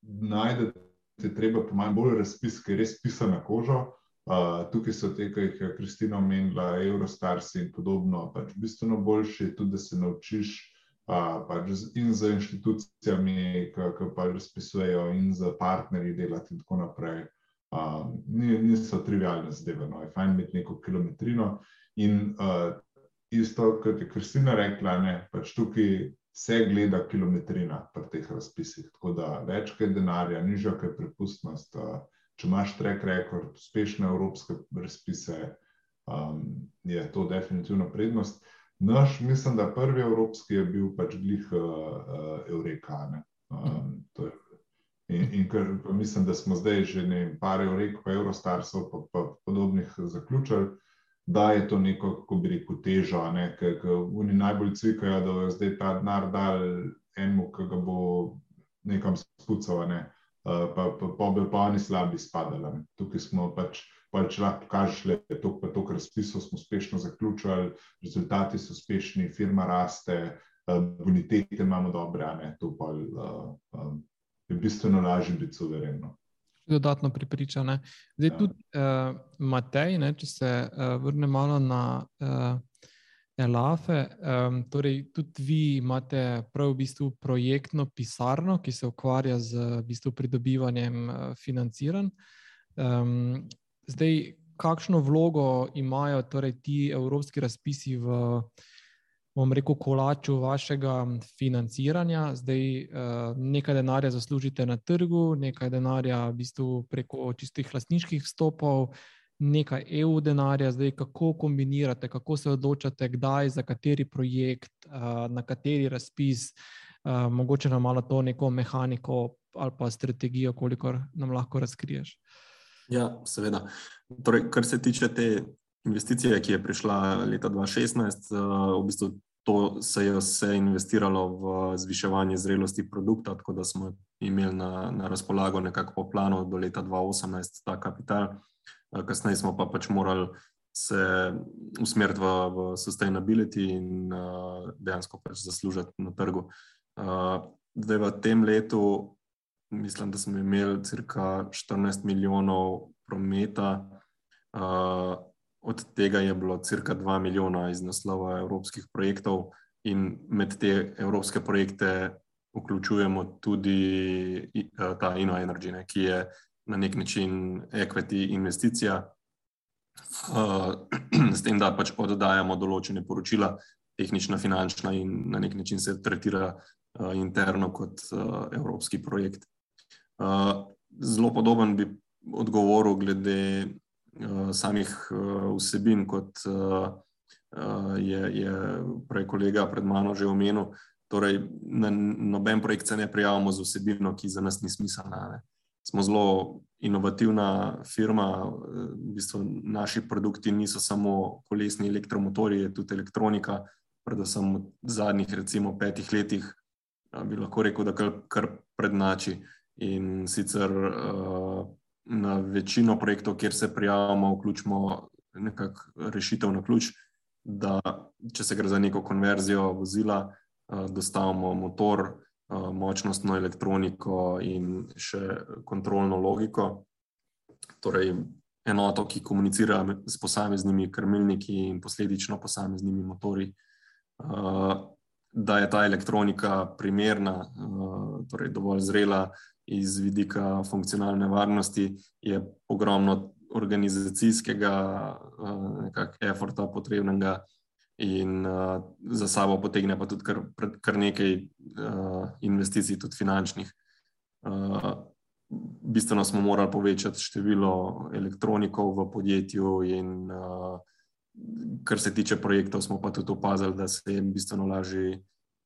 najdete treba po manj bolj razpis, ki je res pisan na kožo. Uh, tukaj so te, ki jih je Kristina omenila, Eurostars in podobno, pač bistveno boljši, tudi da se naučiš pač in z inštitucijami, ki pa razpisujejo, in z partnerji delati, in tako naprej. Uh, niso trivijalne zadeve, no, je fajn imeti neko kilometrino. In uh, isto, kot je Kristina rekla, ne, pač tukaj se gleda kilometrina pri teh razpisih. Tako da več kaj denarja, nižja kaj prepustnost. Uh, če imaš track record, uspešne evropske razpise, um, je to definitivno prednost. Naš, mislim, da prvi evropski je bil pač glih uh, uh, Eureka. Um, in in ker, mislim, da smo zdaj že ne par Eurek, pa Eurostarsov, pa, pa podobnih zaključili, da je to neko, kako bi rekel, težo, ker oni najbolj cvikajo, da bo zdaj ta denar dal enemu, ki ga bo nekam spucal, ne? uh, pa, pa, pa bi pa oni slabi spadali. Tukaj smo pač pa če lahko pokažeš, da je to, pa to, kar razpisov smo uspešno zaključili, rezultati so uspešni, firma raste, bonitete imamo dobre, ne to pa uh, um, je bistveno lažje biti suvereno. Dodatno pripričane. Zdaj ja. tudi uh, Matej, ne, če se uh, vrne malo na uh, Elafe. Um, torej, tudi vi imate prav v bistvu projektno pisarno, ki se ukvarja z v bistvu, pridobivanjem uh, financiranj. Um, zdaj, kakšno vlogo imajo torej, ti evropski razpisi v, bom rekel, kolaču vašega financiranja? Zdaj, uh, nekaj denarja zaslužite na trgu, nekaj denarja v bistvu preko čistih lastniških stopov nekaj EU denarja, zdaj kako kombinirate, kako se odločate, kdaj, za kateri projekt, na kateri razpis, mogoče nam malo to neko mehaniko ali pa strategijo, koliko nam lahko razkriješ. Ja, seveda. Torej, kar se tiče te investicije, ki je prišla leta 2016, v bistvu to se je vse investiralo v zviševanje zrelosti produkta, tako da smo imeli na, na razpolago nekako po planu do leta 2018 ta kapital. Eh, kasneje smo pa pač morali se usmeriti v, v sustainability in uh, dejansko pač zaslužiti na trgu. Uh, zdaj v tem letu, mislim, da smo imeli cirka 14 milijonov prometa, uh, od tega je bilo cirka 2 milijona iz naslova evropskih projektov, in med te evropske projekte vključujemo tudi uh, ta InnoEnergy, ki je na nek način equity investicija, uh, s tem, da pač oddajamo določene poročila, tehnična, finančna in na nek način se tretira uh, interno kot uh, evropski projekt. Zelo podoben bi odgovoril glede samih uh, vsebin, kot uh, uh, je, je prej kolega pred mano že omenil. Torej, na noben projekt se ne prijavimo z vsebino, ki za nas ni smiselna. Uh, smo zelo inovativna firma. V bistvu naši produkti niso samo kolesni elektromotori, je tudi elektronika. Predvsem v zadnjih, recimo, petih letih, bi lahko rekel, da kar, kar prednači. In sicer na večino projektov, kjer se prijavimo, vključimo nekakšno rešitev na ključ, da če se gre za neko konverzijo vozila, dostavimo motor, močnostno elektroniko in še kontrolno logiko. Torej, enoto, ki komunicira s posameznimi krmilniki in posledično posameznimi motori. Da je ta elektronika primerna, torej dovolj zrela iz vidika funkcionalne varnosti, je ogromno organizacijskega efforta potrebnega in uh, za sabo potegne pa tudi kar, kar nekaj uh, investicij, tudi finančnih. Uh, bistveno smo morali povečati število elektronikov v podjetju, in uh, kar se tiče projektov, smo pa tudi opazili, da se jim bistveno lažje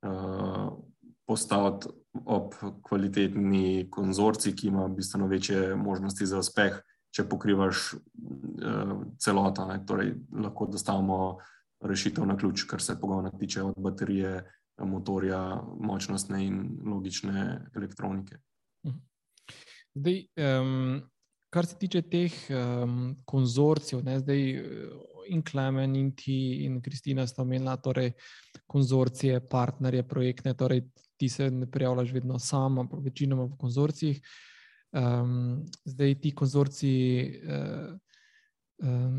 uh, postaviti ob kvalitetni konzorci, ki ima bistveno večje možnosti za uspeh, če pokrivaš uh, celoto. Torej, lahko dostavimo rešitev na ključ, kar se pogona tiče od baterije, motorja, močnostne in logične elektronike. Mhm. Zdaj, um, kar se tiče teh um, konzorcijev, ne, zdaj in Klemen, in ti, in Kristina sta omenila, torej konzorcije, partnerje, projektne, torej ti se ne prijavljaš vedno sam, ampak večinoma v konzorcijih. Um, zdaj ti konzorciji. Uh,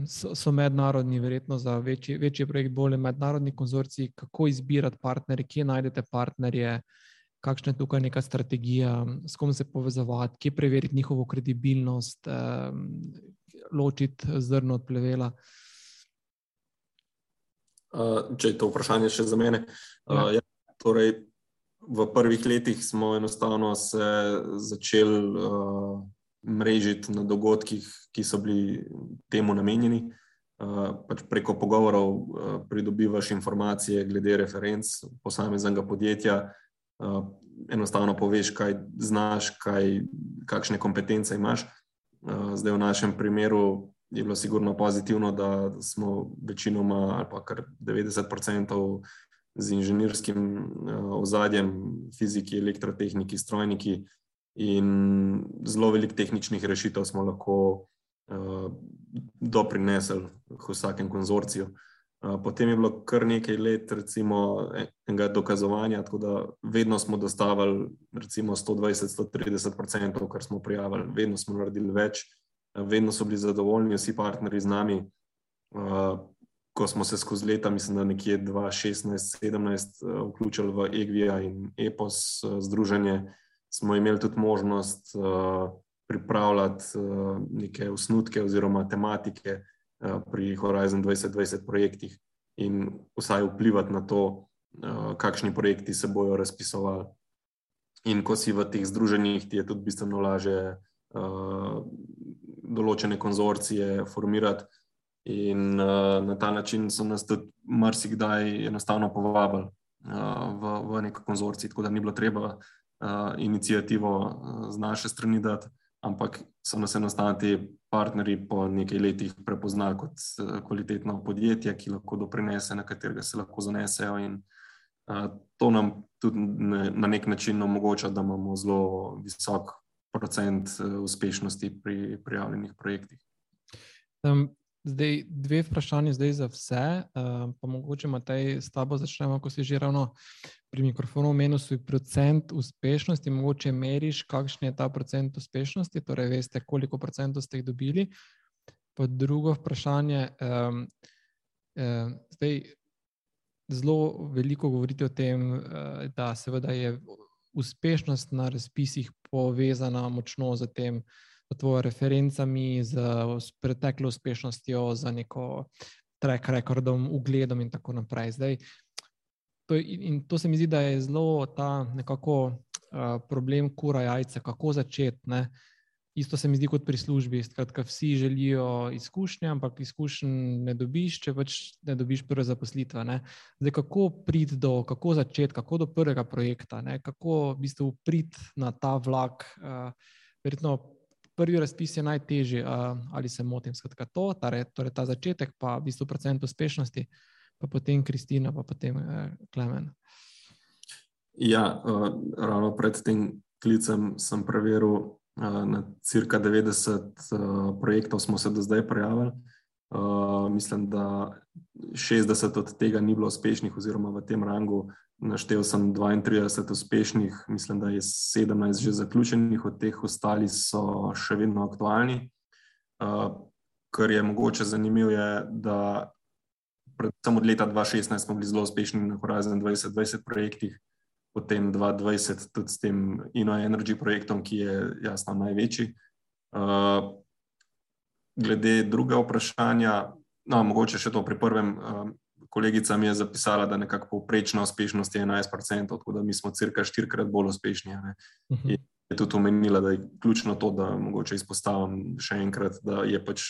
so, so mednarodni, verjetno za večji, večji projekt, bolj mednarodni konzorci, kako izbirati partnerje, kje najdete partnerje, kakšna je tukaj neka strategija, s kom se povezovati, kje preveriti njihovo kredibilnost, ločiti zrno od plevela. Uh, če je to vprašanje še za mene. Uh, ja, torej, v prvih letih smo enostavno se začeli uh, mrežiti na dogodkih, ki so bili temu namenjeni. Uh, pač preko pogovorov uh, pridobivaš informacije glede referenc posameznega podjetja, uh, enostavno poveš, kaj znaš, kaj, kakšne kompetence imaš. Uh, zdaj, v našem primeru je bilo sigurno pozitivno, da smo večinoma ali pa kar 90% z inženirskim uh, ozadjem, fiziki, elektrotehniki, strojniki, In zelo veliko tehničnih rešitev smo lahko doprinesli v vsakem konzorciju. Potem je bilo kar nekaj let, recimo, enega dokazovanja, tako da vedno smo dostavili, recimo, 120-130%, kar smo prijavili, vedno smo naredili več, vedno so bili zadovoljni vsi partnerji z nami. Ko smo se skozi leta, mislim, da nekje 2016-2017, vključili v EGVIA in EPOS združenje, smo imeli tudi možnost pripravljati neke osnutke oziroma tematike. Pri Horizon 2020 projektih in vsaj vplivati na to, kakšni projekti se bodo razpisovali. In ko si v teh združenjih, ti je tudi bistveno lažje določene konzorcije formirati, in na ta način so nas tudi marsikdaj enostavno povabili v, v nek konzorcij, tako da ni bilo treba inicijativo z naše strani dati ampak so nas enostavno ti partnerji po nekaj letih prepoznali kot kvalitetno podjetje, ki lahko doprinese, na katerega se lahko zanesejo. In to nam tudi na nek način omogoča, da imamo zelo visok procent uspešnosti pri prijavljenih projektih. Zdaj, dve vprašanje zdaj za vse, pa mogoče Matej, s tabo začnemo, ko si že ravno pri mikrofonu omenil svoj procent uspešnosti, mogoče meriš, kakšen je ta procent uspešnosti, torej veste, koliko procentov ste jih dobili. Pa drugo vprašanje, zdaj zelo veliko govorite o tem, da seveda je uspešnost na razpisih povezana močno s tem, tvojo referencami, s preteklo uspešnostjo, z neko track recordom, ugledom in tako naprej. Zdaj, to, in to se mi zdi, da je zelo ta nekako problem kura jajca, kako začeti. Isto se mi zdi kot pri službi, skratka, vsi želijo izkušnje, ampak izkušenj ne dobiš, če pač ne dobiš prve zaposlitve, ne. Zdaj, kako priti do, kako začeti, kako do prvega projekta, ne, kako v bistvu priti na ta vlak, verjetno prvi razpis je najtežji, ali se motim, skratka to, torej ta začetek, pa v bistvu procent uspešnosti, pa potem Kristina, pa potem Klemen. Ja, ravno pred tem klicem sem preveril, na cirka devetdeset projektov smo se do zdaj prijavili. Mislim, da šestdeset od tega ni bilo uspešnih oziroma v tem rangu. Naštel sem dvaintrideset uspešnih, mislim, da je sedemnajst že zaključenih, od teh ostali so še vedno aktualni. Kar je mogoče zanimivo, je, da predvsem od leta dva šestnajst smo bili zelo uspešni na Horizon dvajset dvajset projektih, potem dva dvajset tudi s tem InnoEnergy projektom, ki je jasno največji. Glede drugega vprašanja, no, mogoče še to pri prvem, kolegica mi je zapisala, da nekako povprečna uspešnost je enajst procentov, tako da mi smo cirka štirikrat bolj uspešni, ne. In je tudi omenila, da je ključno to, da mogoče izpostavim še enkrat, da je pač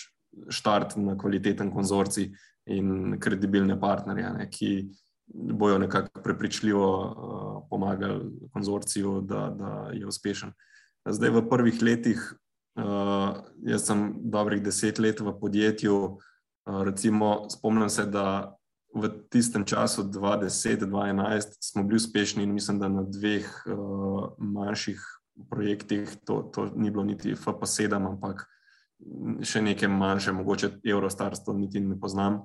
štart na kvaliteten konzorcij in kredibilne partnerje, ne, ki bojo nekako prepričljivo pomagali konzorciju, da, da je uspešen. Zdaj v prvih letih, jaz sem dobrih deset let v podjetju, recimo spomnim se, da v tistem času dva deset-dva enajst smo bili uspešni in mislim, da na dveh manjših projektih, to, to ni bilo niti FP7, ampak še nekaj manjše, mogoče Eurostars, to niti ne poznam,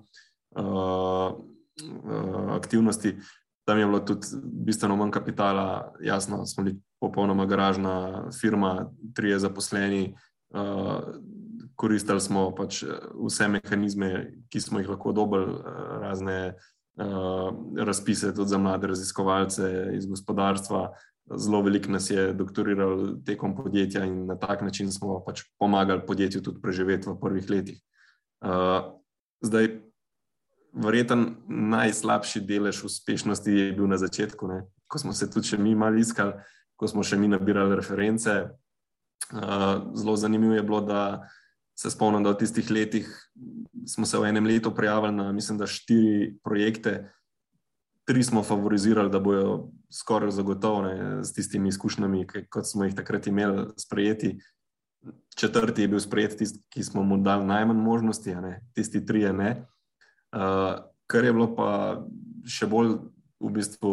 aktivnosti. Tam je bilo tudi bistveno manj kapitala, jasno, smo bili popolnoma garažna firma, trije zaposleni, koristili smo pač vse mehanizme, ki smo jih lahko dobili, razne razpise tudi za mlade raziskovalce iz gospodarstva. Zelo veliko nas je doktoriralo tekom podjetja in na tak način smo pač pomagali podjetju tudi preživeti v prvih letih. Zdaj, verjetno najslabši delež uspešnosti je bil na začetku, ne, ko smo se tudi še mi malo iskali, ko smo še mi nabirali reference. Zelo zanimivo je bilo, da se spomnim, da v tistih letih smo se v enem letu prijavili na, mislim, da štiri projekte. Tri smo favorizirali, da bojo skoraj zagotovo, ne, s tistimi izkušnjami, kot smo jih takrat imeli, sprejeti. Četrti je bil sprejet tisti, ki smo mu dali najmanj možnosti, tisti trije ne. Kar je bilo pa še bolj v bistvu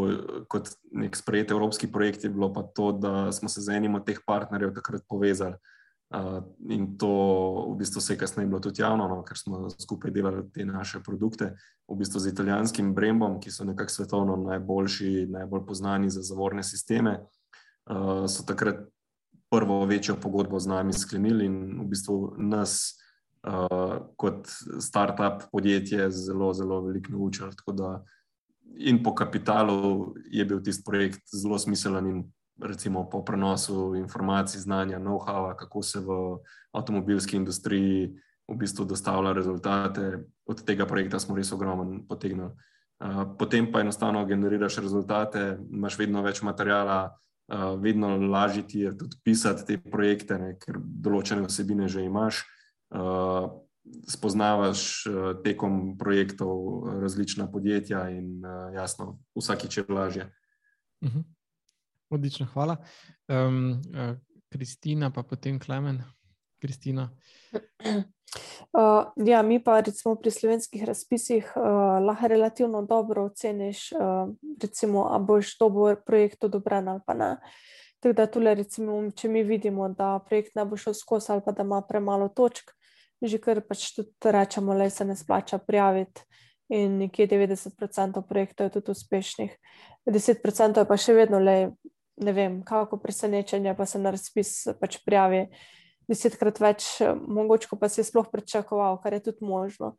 kot neki sprejet evropski projekt, je bilo pa to, da smo se z enim od teh partnerjev takrat povezali. Uh, in to v bistvu se je kasneje bilo tudi javno, no, ker smo skupaj delali te naše produkte, v bistvu z italijanskim Brembom, ki so nekako svetovno najboljši, najbolj znani za zavorne sisteme. Uh, so takrat prvo večjo pogodbo z nami sklenili in v bistvu nas, uh, kot start-up podjetje, zelo, zelo veliko naučili. In po kapitalu je bil tisti projekt zelo smiselen in recimo po prenosu informacij, znanja, know-howa, kako se v avtomobilski industriji v bistvu dostavlja rezultate. Od tega projekta smo res ogromno potegnili. Potem pa enostavno generiraš rezultate, imaš vedno več materijala, vedno lažje ti je tudi pisati te projekte, ne, ker določene vsebine že imaš. Spoznavaš tekom projektov različna podjetja, in jasno, vsakič je lažje. Uh mhm. -huh. Odlično, hvala. Um, Kristina, pa potem Klemen. Kristina. Uh, ja, mi pa recimo pri slovenskih razpisih uh, lahko relativno dobro oceniš, uh, recimo, a boš to bo projekt odobren ali pa ne. Tako da tule, recimo, če mi vidimo, da projekt ne bo šel skozi ali pa da ima premalo točk, že kar pač tudi rečemo, da se ne splača prijaviti. In nekje 90% projektov je tudi uspešnih, 10% je pa še vedno le ne vem, kako presenečenje, pa se na razpis pač prijavi desetkrat več, mogoče pa si sploh pričakoval, kar je tudi možno.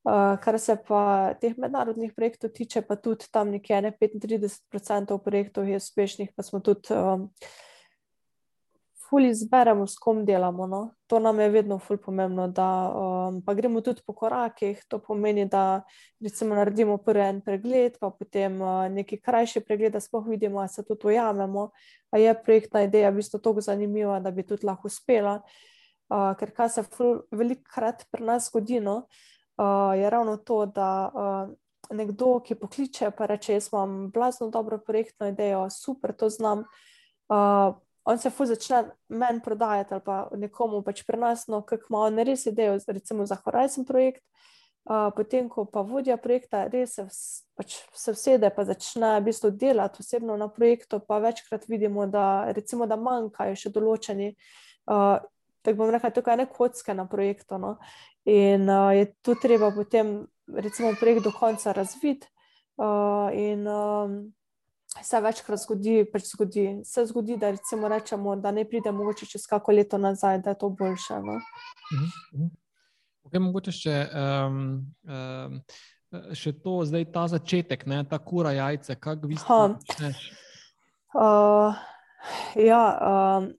Uh, kar se pa teh mednarodnih projektov tiče, pa tudi tam nekje ne 35% projektov je uspešnih, pa smo tudi um, ful izberemo, s kom delamo. No? To nam je vedno ful pomembno, da um, pa gremo tudi po korakih. To pomeni, da recimo naredimo prvi en pregled, pa potem uh, neki krajši pregled, da sploh vidimo, da se tudi ujamemo, a je projektna ideja v bistvu tako zanimiva, da bi tudi lahko uspela. Uh, ker kar se velikokrat pri nas zgodi, no, uh, je ravno to, da uh, nekdo, ki pokliče, pa reče: Jaz imam blazno dobro projektno idejo, super, to znam. Uh, on se fu začne meni prodajati ali pa nekomu pač prenosno, kako ima on res idejo, recimo za Horizon projekt. Uh, potem, ko pa vodja projekta res se, pač se vsede in začne v bistvu delati osebno na projektu, pa večkrat vidimo, da, recimo, da manjkajo še določeni, uh, tako bom rekel, tukaj ne kocke na projektu. No? In uh, je tu treba potem, recimo, projekt do konca razviti. Uh, in um, se večkrat zgodi, pač zgodi. Se zgodi, da rečemo, da ne pride mogoče čez kako leto nazaj, da je to boljše. No? Mhm, mhm. Okay, mogoče še, um, um, še to, zdaj ta začetek, ne, ta kura jajce, kako vi ste. Uh, ja, um,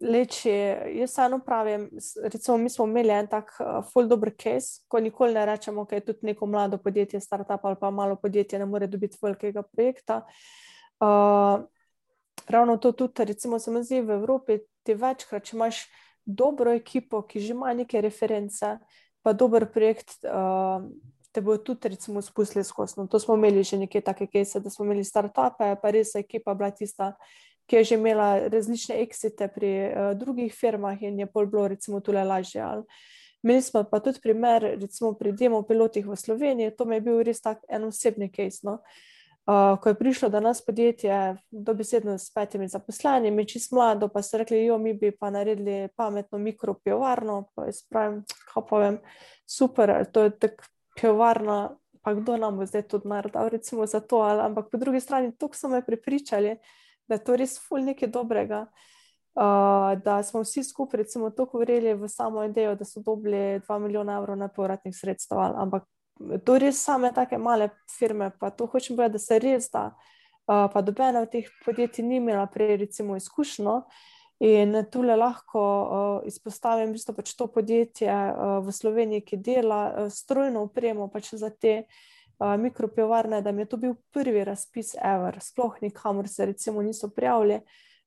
leči. Jaz samo pravim, recimo, mi smo imeli en tak uh, full dobro case, ko nikoli ne rečemo, da je tudi neko mlado podjetje, startup ali pa malo podjetje, ne more dobiti velikega projekta. Uh, ravno to tudi, recimo, se mi zdi v Evropi, ti večkrat, če imaš dobro ekipo, ki že ima neke reference, pa dober projekt. Uh, Te bo tudi, recimo, spustili skozi. No, to smo imeli že nekaj takega, case, da smo imeli start-upe, pa res ekipa bila tista, ki je že imela različne exite pri uh, drugih firmah in je pol bilo recimo tole lažje. Ali. Imeli smo pa tudi primer, recimo pri demo pilotih v Sloveniji, to mi je bil res tak en osebni case. No. Uh, ko je prišlo do nas podjetje, dobesedno s petimi zaposlenimi, čist mlado, pa so rekli, jo, mi bi pa naredili pametno mikropivarno, pa jaz pravim, kako povem, super, to je tak pivarna, pa kdo nam bo zdaj to naredil, recimo za to, ali, ampak po drugi strani, to so me pripričali, da je to res ful nekaj dobrega. Uh, da smo vsi skupaj, recimo, tako verjeli v samo idejo, da so dobili 2 milijona evrov nepovratnih sredstev. Ampak to res same take male firme, pa to hočem povedati, da se res da. Uh, pa dobena od teh podjetij ni imela prej, recimo, izkušnjo. In tu le lahko uh, izpostavim, da je pač to podjetje uh, v Sloveniji, ki dela uh, strojno upremo pač za te mikropivarne, da mi je to bil prvi razpis, ever, sploh nikamor se recimo niso prijavili.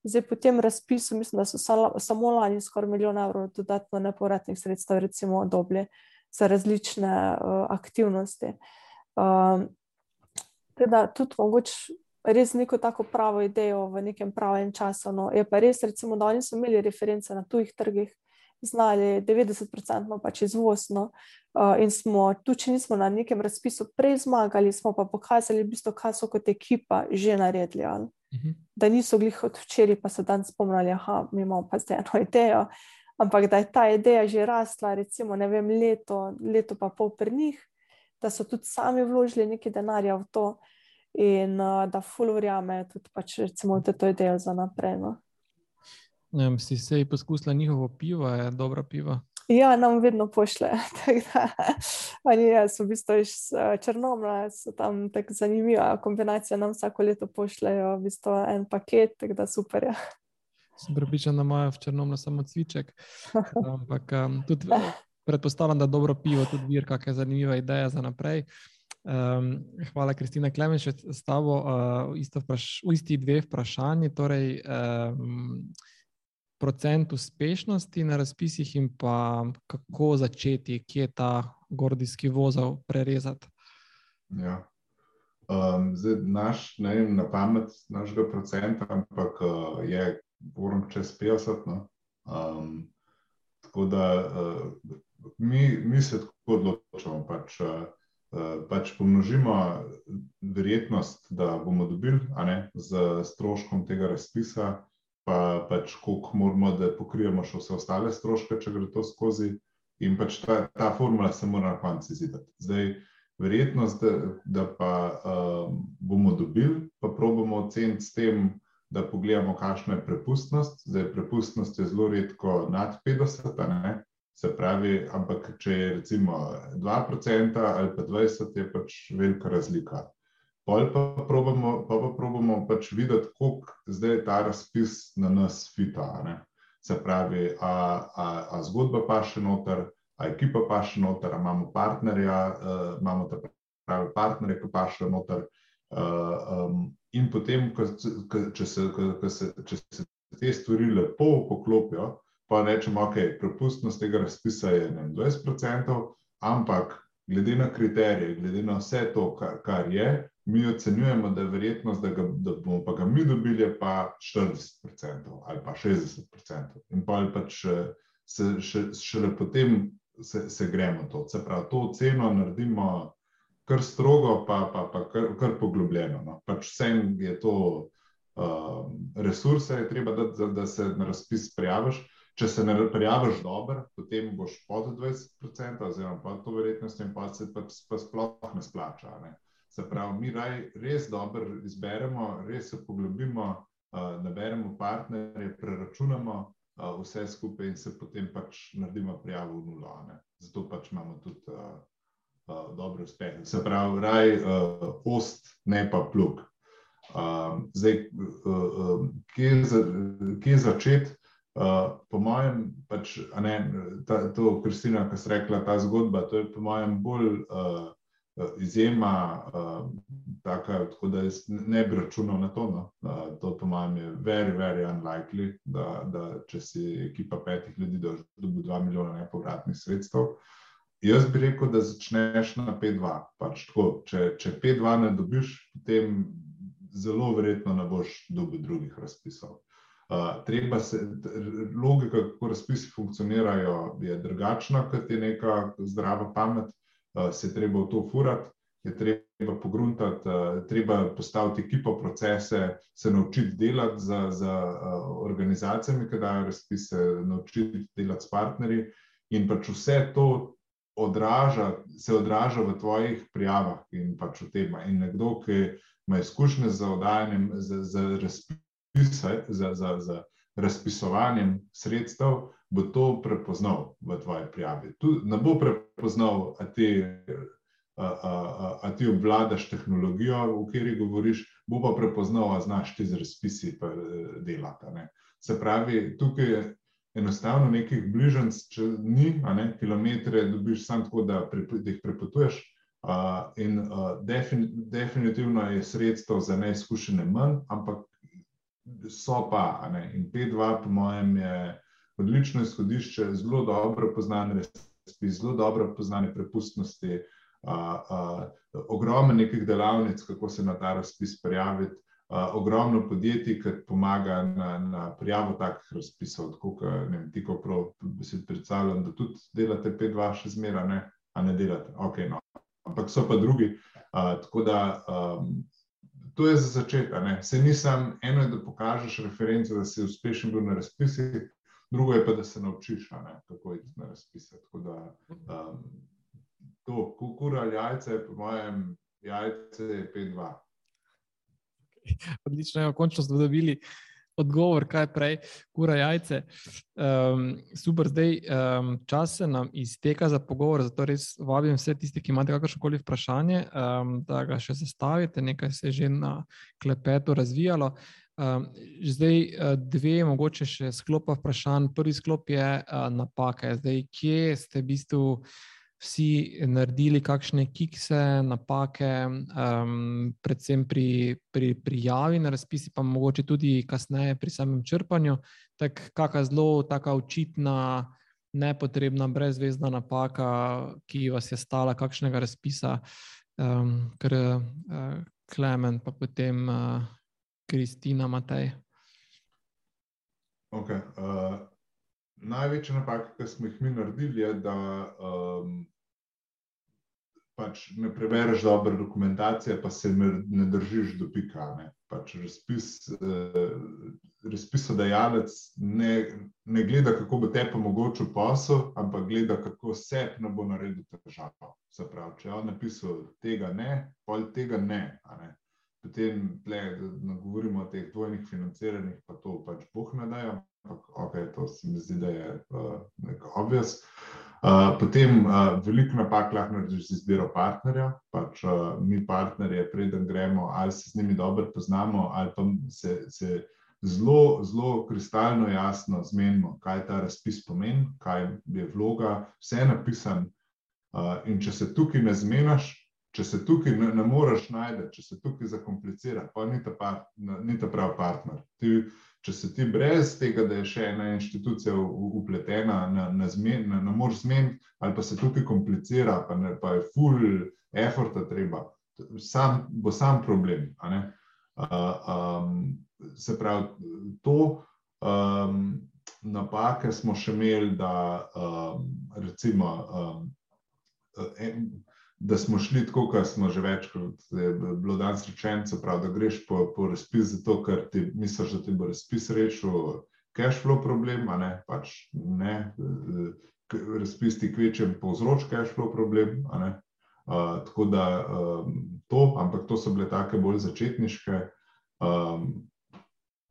Zdaj po tem razpisu mislim, da so samo lani skoraj milijon evrov dodatno nepovratnih sredstev recimo dobili za različne uh, aktivnosti. Um, teda tudi mogoče res neko tako pravo idejo v nekem pravem času. No. Je pa res, recimo, da oni so imeli reference na tujih trgih, znali 90% pač izvozno. Uh, in smo, tudi če nismo na nekem razpisu prej zmagali, smo pa pokazali, v bistvu, kaj so kot ekipa že naredili. Uh mhm. -huh. Da niso glih od včeraj, pa se dan spomnili, da imamo pa zdaj eno idejo, ampak da je ta ideja že rasla, recimo, ne vem, leto, leto pa pol pri njih, da so tudi sami vložili nekaj denarja v to in uh, da fulverjame tudi pač, recimo, v to idejo za naprej. No. Um, si se poskusila njihovo pivo, je dobro pivo. Ja, nam vedno pošlje. Oni so v bistvu iz uh, Črnomla, so tam tako zanimiva kombinacija. Nam vsako leto pošljajo v bistvu en paket, tako da super. Ja. Sem pripričan, da imajo v Črnomlu samo cviček. Ampak um, tudi predpostavljam, da dobro pivo tudi vir, kakšna zanimiva ideja za naprej. Um, hvala, Kristina Klemenš, s tabo uh, isto vpraš, v isti dve vprašanji. Torej, um, procent uspešnosti na razpisih in pa kako začeti, kje ta gordijski vozel prerezati. Ja. Um, zdaj, naš, ne vem na pamet našega procenta, ampak uh, je govorim čez 50. No? Um, tako da uh, mi, mi se tako odločamo. Pač, uh, pač pomnožimo verjetnost, da bomo dobili ne, z stroškom tega razpisa, pa pač koliko moramo, da pokrijemo še vse ostale stroške, če gre to skozi. In pač ta, ta formula se mora na koncu izideti. Zdaj, verjetnost, da, da pa um, bomo dobili, pa probujemo oceniti s tem, da pogledamo, kakšna je prepustnost. Zdaj, prepustnost je zelo redko nad 50, ne? se pravi, ampak če je recimo 2% ali pa 20%, je pač velika razlika. Pol pa probamo, pa pa probamo pač videti, kako zdaj ta razpis na nas fita. Ne? Se pravi, a, a, a zgodba pa še noter, a ekipa pa še noter, a imamo partnerja, uh, imamo ta pravi partnerje, ki pa še noter. Uh, um, in potem, ko, ko, če, se, ko, ko se, če se te stvari lepo poklopijo, pa rečemo, ok, prepustnost tega razpisa je 20%, ampak glede na kriterije, glede na vse to, kar, kar je, mi ocenjujemo, da je verjetnost, da, ga, da bomo pa ga mi dobili, pa 40% ali pa 60%. In pa pač se šele še potem se, se gremo to. Se pravi, to oceno naredimo kar strogo, pa, pa, pa kar, kar poglobljeno. No. Pač vsem je to uh, resurse, je treba dati, da, da se na razpis prijaviš. Če se ne prijaviš dobro, potem boš pod 20%, oziroma pod to verjetnostjo, in pa se pa, pa sploh ne splača. Ne. Se pravi, mi raj res dobro izberemo, res se poglobimo, uh, naberemo partnerje, preračunamo uh, vse skupaj in se potem pač naredimo prijavo v nulo. Ne? Zato pač imamo tudi uh, uh, dobre uspehe. Se pravi, raj uh, ost, ne pa plug. Uh, zdaj, uh, uh, kje, za, kje začeti? Uh, po mojem, pač, ne, ta, to, Kristina, kar si rekla, ta zgodba, to je po mojem bolj. Uh, izjema, uh, taka, tako da jaz ne bi računal na to. No. Uh, to, po mojem, je very, very unlikely, da, da če si ekipa petih ljudi, da dobi 2 milijona nepovratnih sredstev. Jaz bi rekel, da začneš na 5-2. Pač če če 5-2 ne dobiš, potem zelo verjetno ne boš dobil drugih razpisov. Uh, treba se, logika, kako razpisi funkcionirajo, je drugačna, kot je neka zdrava pamet. Eh, se treba v to furati, je treba pogruntati, eh, treba postaviti ekipo, procese, se naučiti delati z, z eh, organizacijami, ki dajo razpise, naučiti delati s partnerji in pač vse to odraža, se odraža v tvojih prijavah in pač v tem. In nekdo, ki ima izkušnje z oddajanjem, z, z razpise, za, za, za razpisovanjem sredstev, bo to prepoznal v tvoji prijavi. Tu ne bo prepoznal, a ti, a, a, a, a ti obvladaš tehnologijo, o kateri govoriš, bo pa prepoznal, a znaš ti z razpisi delati. Ne. Se pravi, tukaj je enostavno nekih bližnjic, če ni, a ne kilometre, dobiš samo tako, da, da jih prepotuješ. Uh, in uh, defin, definitivno je sredstvo za neizkušene manj, ampak so pa, ne, in P2, po mojem, je odlično izhodišče, zelo dobro poznane resnice, zelo dobro poznane prepustnosti, ogromno nekih delavnic, kako se na ta razpis prijaviti, a, ogromno podjetij, ki pomaga na, na prijavo takih razpisov. Tako, ka, ne vem, ti, ko prav si predstavljam, da tudi delate P2 še zmera, ne, a ne delate. Okay, no. Ampak so pa drugi. A, tako da. Um, To je za začetek. Se nisem eno, da pokažeš reference, da si uspešen bil na razpisih, drugo je pa, da se naučiš, ne, kako je na razpise. Tako da um, to, kukura ali jajce, po mojem, jajce je 5-2. Odlično, končno smo dobili odgovor, kaj prej, kura jajce. Um, super, zdaj um, čas se nam izteka za pogovor, zato res vabim vse tiste, ki imate kakršno koli vprašanje, um, da ga še zastavite, nekaj se je že na klepetu razvijalo. Um, zdaj, dve, mogoče še sklopa vprašanj. Prvi sklop je uh, napake. Zdaj, kje ste v bistvu vsi naredili kakšne kikse, napake, um, predvsem pri, pri prijavi na razpisi, pa mogoče tudi kasneje pri samem črpanju. Tak, kakšna zelo taka očitna, nepotrebna, brezvezna napaka, ki vas je stala kakšnega razpisa, um, ker uh, Klemen, pa potem uh, Kristina Matej. Okay, uh, Največja napaka, ki smo jih mi naredili, je, da um, pač ne prebereš dobre dokumentacije, pa se ne držiš do pika. Ne. Pač razpis, uh, razpisodajalec ne, ne gleda, kako bo te pomogočil posel, ampak gleda, kako se ne bo naredil težavo. Se pravi, če je on napisal tega ne, pol tega ne. ne. Potem, ne govorimo o teh dvojnih financiranjih, pa to pač boh ne dajo okay, to se mi zdi, da je uh, nekaj obvious. Uh, potem uh, veliko napak lahko narediš z izbiro partnerja. Pač, uh, mi partnerje, preden gremo, ali se z njimi dobro poznamo, ali pa se, se zelo, zelo kristalno jasno zmenimo, kaj ta razpis pomeni, kaj je vloga, vse je napisano. Uh, in če se tukaj ne zmenaš, če se tukaj ne, ne moreš najti, če se tukaj zakomplicira, pa ni ta, part, ni ta pravi partner. Ti, če se ti brez tega, da je še ena inštitucija upletena, ne, ne, zmen, ne, ne moreš zmeniti, ali pa se tukaj komplicira, pa, ne, pa je full effort, treba, sam, bo sam problem. Uh, um, se pravi, to um, napake smo še imeli, da um, recimo. Um, en, da smo šli tako, kot smo že večkrat bilo danes rečeno, da greš po, po razpis, zato ker ti misliš, da ti bo razpis rešil cash flow problem, a ne pač ne. Razpis ti kvečem povzroč cash flow problem. Uh, tako da um, to, ampak to so bile take bolj začetniške. Um,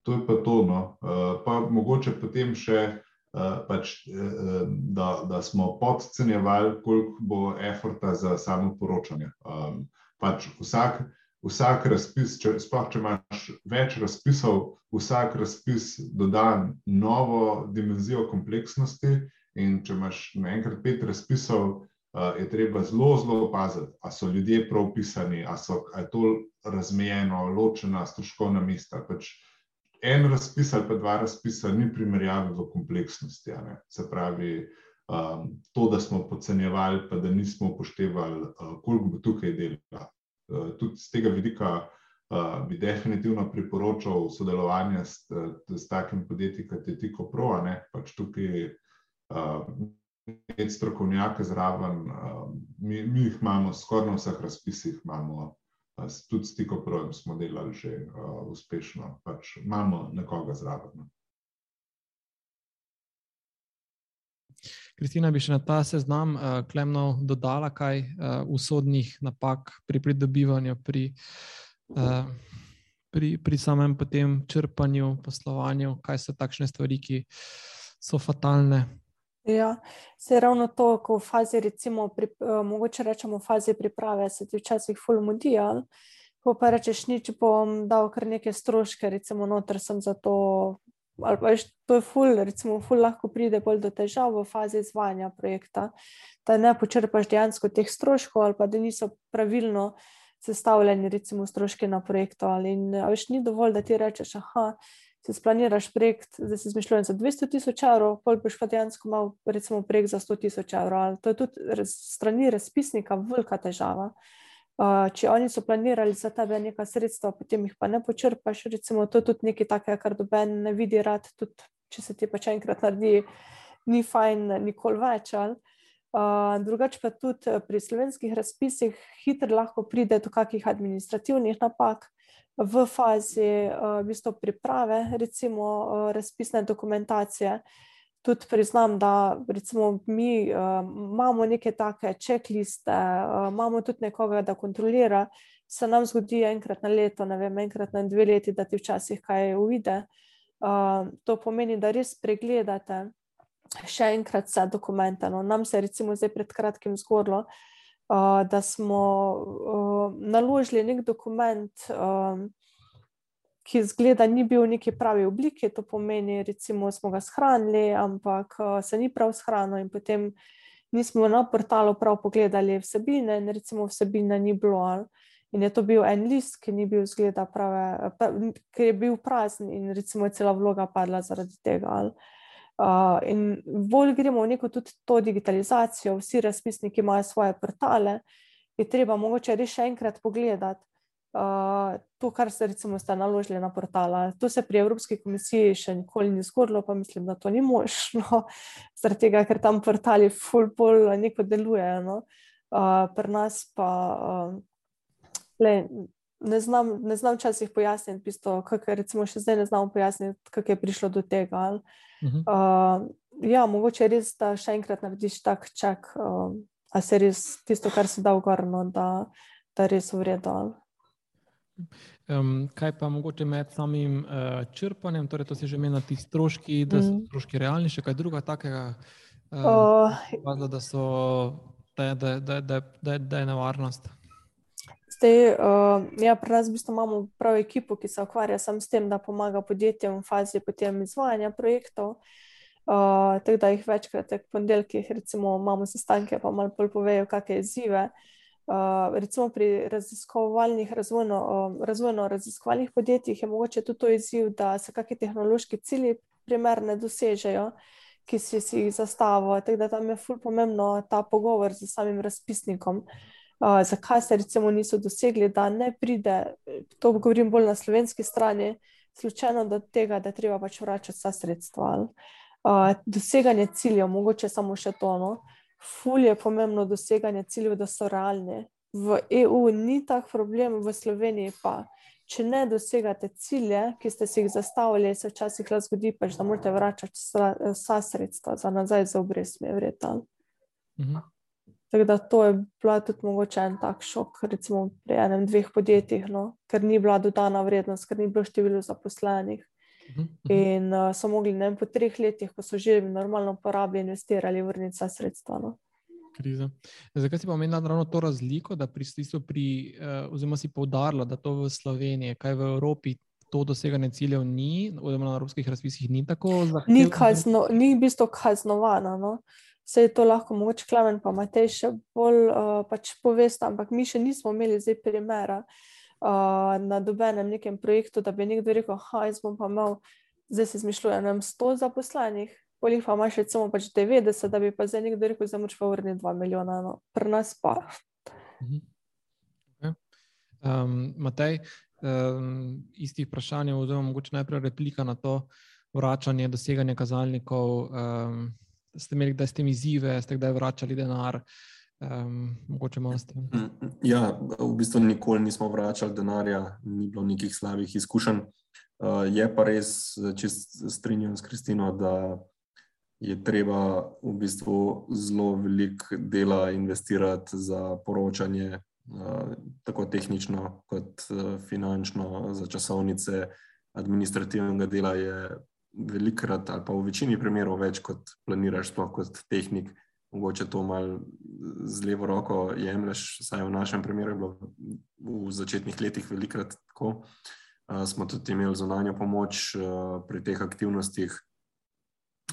to je pa to. No. Uh, pa mogoče potem še. Eh, pač, eh, da, da smo podcenjevali, koliko bo eforta za samo poročanje. Pač vsak, vsak razpis, če, sploh če imaš več razpisov, vsak razpis doda novo dimenzijo kompleksnosti. In če imaš naenkrat pet razpisov, uh, je treba zelo, zelo paziti, ali so ljudje prav pisani, ali je to razmejeno, ločena, stroškovna mesta. Pač, en razpis ali pa dva razpisa ni primerjave v kompleksnosti. Se pravi, um, to, da smo podcenjevali, pa da nismo upoštevali, uh, koliko bo tukaj dela. Uh, tudi z tega vidika uh, bi definitivno priporočal sodelovanje s, s takim podjetjem, kot je Tiko Pro. Pač tukaj uh, je strokovnjak zraven, uh, mi, mi jih imamo, skoraj na vseh razpisih imamo tudi s tiko projem smo delali že uh, uspešno, pač imamo nekoga zraven. No. Kristina, bi še na ta seznam uh, Klemno dodala kaj uh, usodnih napak pri pridobivanju, pri, uh, pri, pri samem potem črpanju, poslovanju, kaj so takšne stvari, ki so fatalne Ja, se je ravno to, ko v fazi, recimo, pri, uh, mogoče rečemo, v fazi priprave, se ti včasih fulmudi, ko pa rečeš, nič bom dal kar neke stroške, recimo, noter sem za to. Ali pa je to ful, recimo, ful lahko pride bolj do težav v fazi izvajanja projekta, da ne počrpaš dejansko teh stroškov, ali pa da niso pravilno sestavljeni, recimo, stroški na projektu. Ali in, veš, ni dovolj, da ti rečeš, aha si splaniraš projekt, da si izmišljujem za 200 tisoč evrov, pol boš pa dejansko imel recimo projekt za 100 tisoč evrov. Ali to je tudi strani razpisnika velika težava. Uh, če oni so planirali za tebe neka sredstva, potem jih pa ne počrpaš, recimo, to je tudi nekaj takega, kar doben ne vidi rad, tudi če se ti pač enkrat naredi, ni fajn, nikoli več. Uh, drugače pa tudi pri slovenskih razpisih hitro lahko pride do kakih administrativnih napak, v fazi uh, v bistvu priprave, recimo uh, razpisne dokumentacije. tudi priznam, da recimo, mi uh, imamo neke take čekliste, uh, imamo tudi nekoga, da kontrolira. Se nam zgodi enkrat na leto, ne vem, enkrat na dve leti, da ti včasih kaj uvide. Uh, to pomeni, da res pregledate še enkrat vse dokumente. No. Nam se je recimo zdaj pred kratkim zgodilo, uh, da smo uh, naložili nek dokument. Uh, ki zgleda, ni bil v neki pravi obliki, to pomeni, recimo, smo ga shranili, ampak uh, se ni prav shranil, in potem nismo na portalu prav pogledali vsebine, in recimo vsebine ni bilo. Ali, in je to bil en list, ki ni bil zgleda prave, pra, ki je bil prazen, in recimo je cela vloga padla zaradi tega. Ali. Uh, in bolj gremo v neko tudi to digitalizacijo, vsi razpisniki imajo svoje portale, je treba mogoče res še enkrat pogledati, uh, to, kar ste recimo ste naložili na portala. To se pri Evropski komisiji še nikoli ni zgodilo, pa mislim, da to ni možno, zaradi tega, ker tam portali fulpol neko delujejo. No? Uh, pri nas pa uh, le, ne znam, ne znam včasih pojasniti, bistvo, kako, recimo še zdaj ne znamo pojasniti, kako je prišlo do tega. Uh, ja, mogoče res, da še enkrat narediš tak ček, uh, a se res tisto, kar si dal gor, no, da, da res uvredal. Um, kaj pa mogoče med samim uh, črpanjem, torej to se že meni ti stroški, da so mm. stroški realni, še kaj druga takega, uh, uh, da, so, da, da, da, da, da, da je nevarnost. Zdaj, uh, ja, pri nas v bistvu imamo prav ekipo, ki se ukvarja samo s tem, da pomaga podjetjem v fazi potem izvajanja projektov. Uh, tako da jih večkrat, po ponedeljkih, recimo, imamo sestanke, pa malo bolj povejo, kakšne izzive. Uh, recimo pri raziskovalnih, razvojno, uh, razvojno raziskovalnih podjetjih je mogoče tudi to izziv, da se kakšni tehnološki cilji primerne dosežejo, ki si, si jih zastavijo. Tako da tam je fully pomembno ta pogovor z samim razpisnikom, uh, zakaj se recimo niso dosegli, da ne pride, to govorim bolj na slovenski strani, slučajno do tega, da treba pač vračati vsa sredstva. Uh, doseganje ciljev, mogoče samo še tono. Uh, ful je pomembno doseganje ciljev, da so realni. V EU ni tak problem, v Sloveniji pa. Če ne dosegate cilje, ki ste si jih zastavili, se včasih lahko zgodi, pač, da morate vračati vsa sredstva za nazaj za obrestmi, verjetno. Mhm. Tako da to je bila tudi mogoče en tak šok, recimo pri enem, dveh podjetjih, no? ker ni bila dodana vrednost, ker ni bilo število zaposlenih. Mhm, mhm. In uh, so mogli vem, po treh letih, ko so že normalno porabili, investirali, vrniti vsa sredstva. No. Zakaj si pa omenila ravno to razliko, da pri, pri, uh, oziroma si poudarila, da to v Sloveniji, kaj v Evropi to doseganje ciljev ni, oziroma na evropskih razpisih ni tako zahtevno? Ni, kazno, ni v bistvu kaznovano. No? Vse je to lahko, mogoče Klemen pa Matej še bolj uh, pač povesta, ampak mi še nismo imeli zdaj primera. Uh, na dobenem nekem projektu, da bi nekdo rekel, da jaz bom pa imel, zdaj se zmišljujem, 100 zaposlenih, polih pa imaš recimo pač 90, da bi pa zdaj nekdo rekel, da moraš pa vrniti 2 milijona, no, pri nas pa. Mhm. Okay. Um, Matej, um, istih vprašanj, oziroma mogoče najprej replika na to vračanje, doseganje kazalnikov. Um, ste imeli, da ste mi izzive, ste kdaj vračali denar? Um, mogoče malo s tem. Mm, ja, v bistvu nikoli nismo vračali denarja, ni bilo nekih slabih izkušenj. Uh, je pa res, če strinjam s Kristino, da je treba v bistvu zelo veliko dela investirati za poročanje, uh, tako tehnično kot uh, finančno, za časovnice, administrativnega dela je velikrat ali pa v večini primerov več, kot planiraš, sploh kot tehnik mogoče to malo z levo roko jemliš, vsaj v našem primeru, bilo v začetnih letih velikrat tako. Uh, smo tudi imeli zunanjo pomoč uh, pri teh aktivnostih.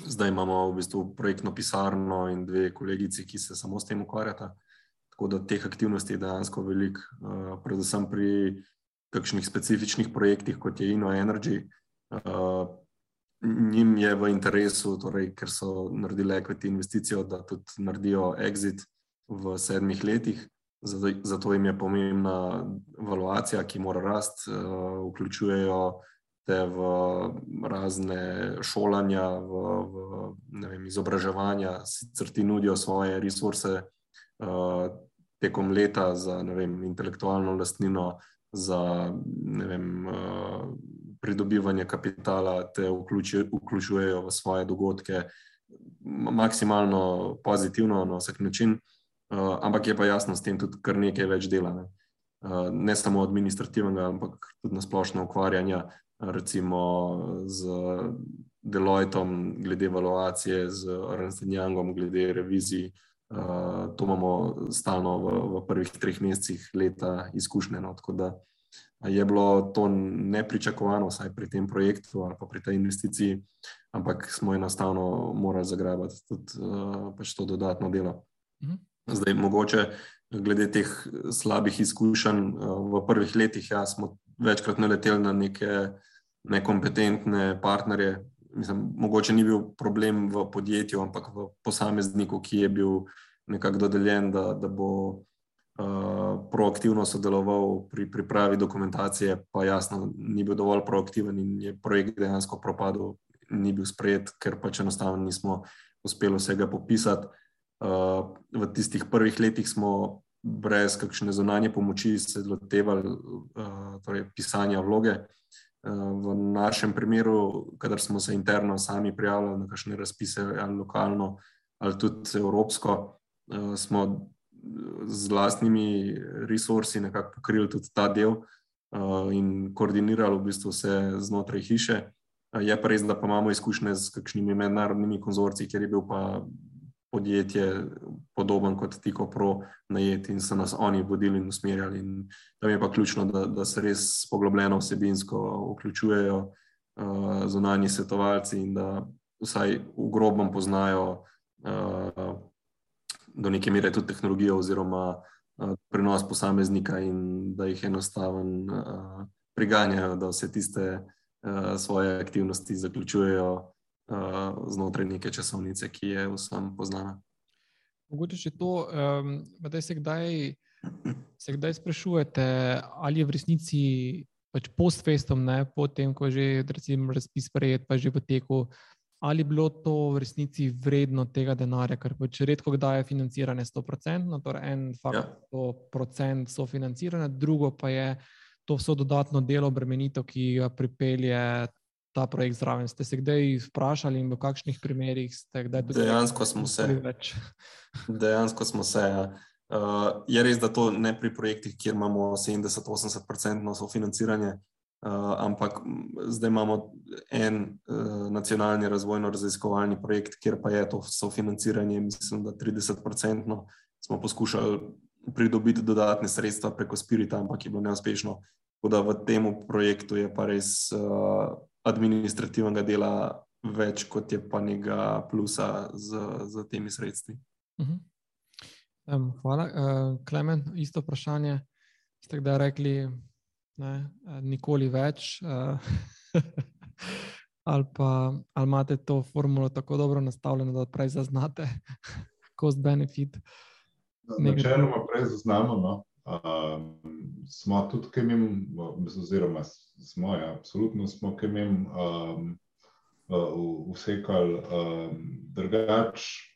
Zdaj imamo v bistvu projektno pisarno in dve kolegici, ki se samo s tem ukvarjata. Tako da teh aktivnosti je dejansko veliko, uh, predvsem pri kakšnih specifičnih projektih, kot je InnoEnergy. Uh, njim je v interesu, torej, ker so naredili equity investicijo, da tudi naredijo exit v sedmih letih. Zato, jim je pomembna valuacija, ki mora rasti, uh, vključujejo te v razne šolanja, v, v vem, izobraževanja, sicer ti nudijo svoje resurse uh, tekom leta za vem, intelektualno lastnino, za vem, uh, pridobivanje kapitala, te vključujejo v svoje dogodke, maksimalno pozitivno na vsak način, uh, ampak je pa jasno, s tem tudi kar nekaj več dela. Ne, uh, ne samo administrativnega, ampak tudi na splošno ukvarjanja, recimo z Deloitom, glede evaluacije, z Ernstengom, glede revizij. Uh, to imamo stalno v, v prvih treh mesecih leta izkušnje. No, tako da je bilo to nepričakovano, vsaj pri tem projektu ali pa pri tej investiciji, ampak smo enostavno morali zagrabiti tudi uh, pač to dodatno delo. Mhm. Zdaj, mogoče glede teh slabih izkušenj uh, v prvih letih, ja, smo večkrat naleteli na neke nekompetentne partnerje. Mislim, mogoče ni bil problem v podjetju, ampak v posamezniku, ki je bil nekako dodeljen, da, da bo proaktivno sodeloval pri pripravi dokumentacije, pa jasno, ni bil dovolj proaktiven in je projekt dejansko propadel, ni bil sprejet, ker pač enostavno nismo uspeli vsega popisati. Uh, v tistih prvih letih smo brez kakšne zunanje pomoči se lotevali uh, torej pisanja vloge. V našem primeru, kadar smo se interno sami prijavili na kakšne razpise, ali lokalno, ali tudi evropsko, smo z vlastnimi resursi nekako pokrili tudi ta del uh, in koordinirali v bistvu vse znotraj hiše. Uh, je pa res, da pa imamo izkušnje z kakšnimi mednarodnimi konzorci, kjer je bil pa podjetje podoben kot Tiko Pro najet in so nas oni vodili in usmerjali. In tam je pa ključno, da, da se res poglobljeno vsebinsko vključujejo uh, zunanji svetovalci in da vsaj v grobem poznajo uh, do neke mere tudi tehnologijo oziroma uh, prenos posameznika in da jih enostaven uh, priganjajo, da vse tiste uh, svoje aktivnosti zaključujejo uh, znotraj neke časovnice, ki je vsem poznana. Mogoče še to, um, da se kdaj, se kdaj sprašujete, ali je v resnici pač post-festom, potem, ko je že razpis sprejet, pa že v teku, ali je bilo to v resnici vredno tega denarja, ker pač redko kdaj je financiranje 100%, torej en faktor ja. procent sofinanciranja, drugo pa je to vso dodatno delo, bremenitev, ki ga pripelje ta projekt zraven. Ste se kdaj vprašali in v kakšnih primerih ste kdaj tudi dejansko smo se? Dejansko smo se. Ja. Uh, je res, da to ne pri projektih, kjer imamo 70-80% sofinanciranje, ampak zdaj imamo en uh, nacionalni razvojno-raziskovalni projekt, kjer pa je to sofinanciranje, mislim, da 30-odstotno. Smo poskušali pridobiti dodatne sredstva preko Spirita, ampak je bilo neuspešno. Tako da v tem projektu je pa res uh, administrativnega dela več, kot je pa nekega plusa z, z temi sredstvi. Uh -huh. um, hvala. Uh, Klemen, isto vprašanje. Ste kdaj rekli, ne, nikoli več. ali pa ali imate to formulo tako dobro nastavljeno, da prej zaznate cost benefit. Načeloma prej zaznamo. No. Uh, smo tudi, ki jim, oziroma smo, ja, absolutno smo, ki jim um, uh, vsekali um, drugače.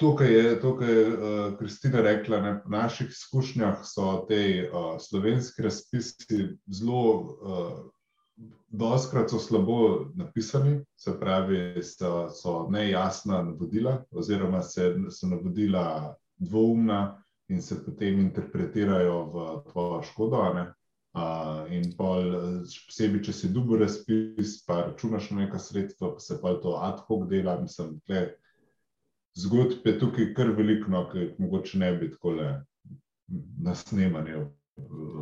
Tukaj je, tukaj je uh, Kristina rekla, da v naših izkušnjah so te uh, slovenski razpisi zelo, uh, doskrat so slabo napisani, se pravi, so, so nejasna navodila, oziroma se, so navodila dvoumna in se potem interpretirajo v tvojo škodo. Uh, in pol, posebej, če si dubo razpis, pa računaš na neka sredstva, pa se pa to ad hoc dela, mislim, da zgodb je tukaj kar veliko, no, ki mogoče ne bi tako le na snemanju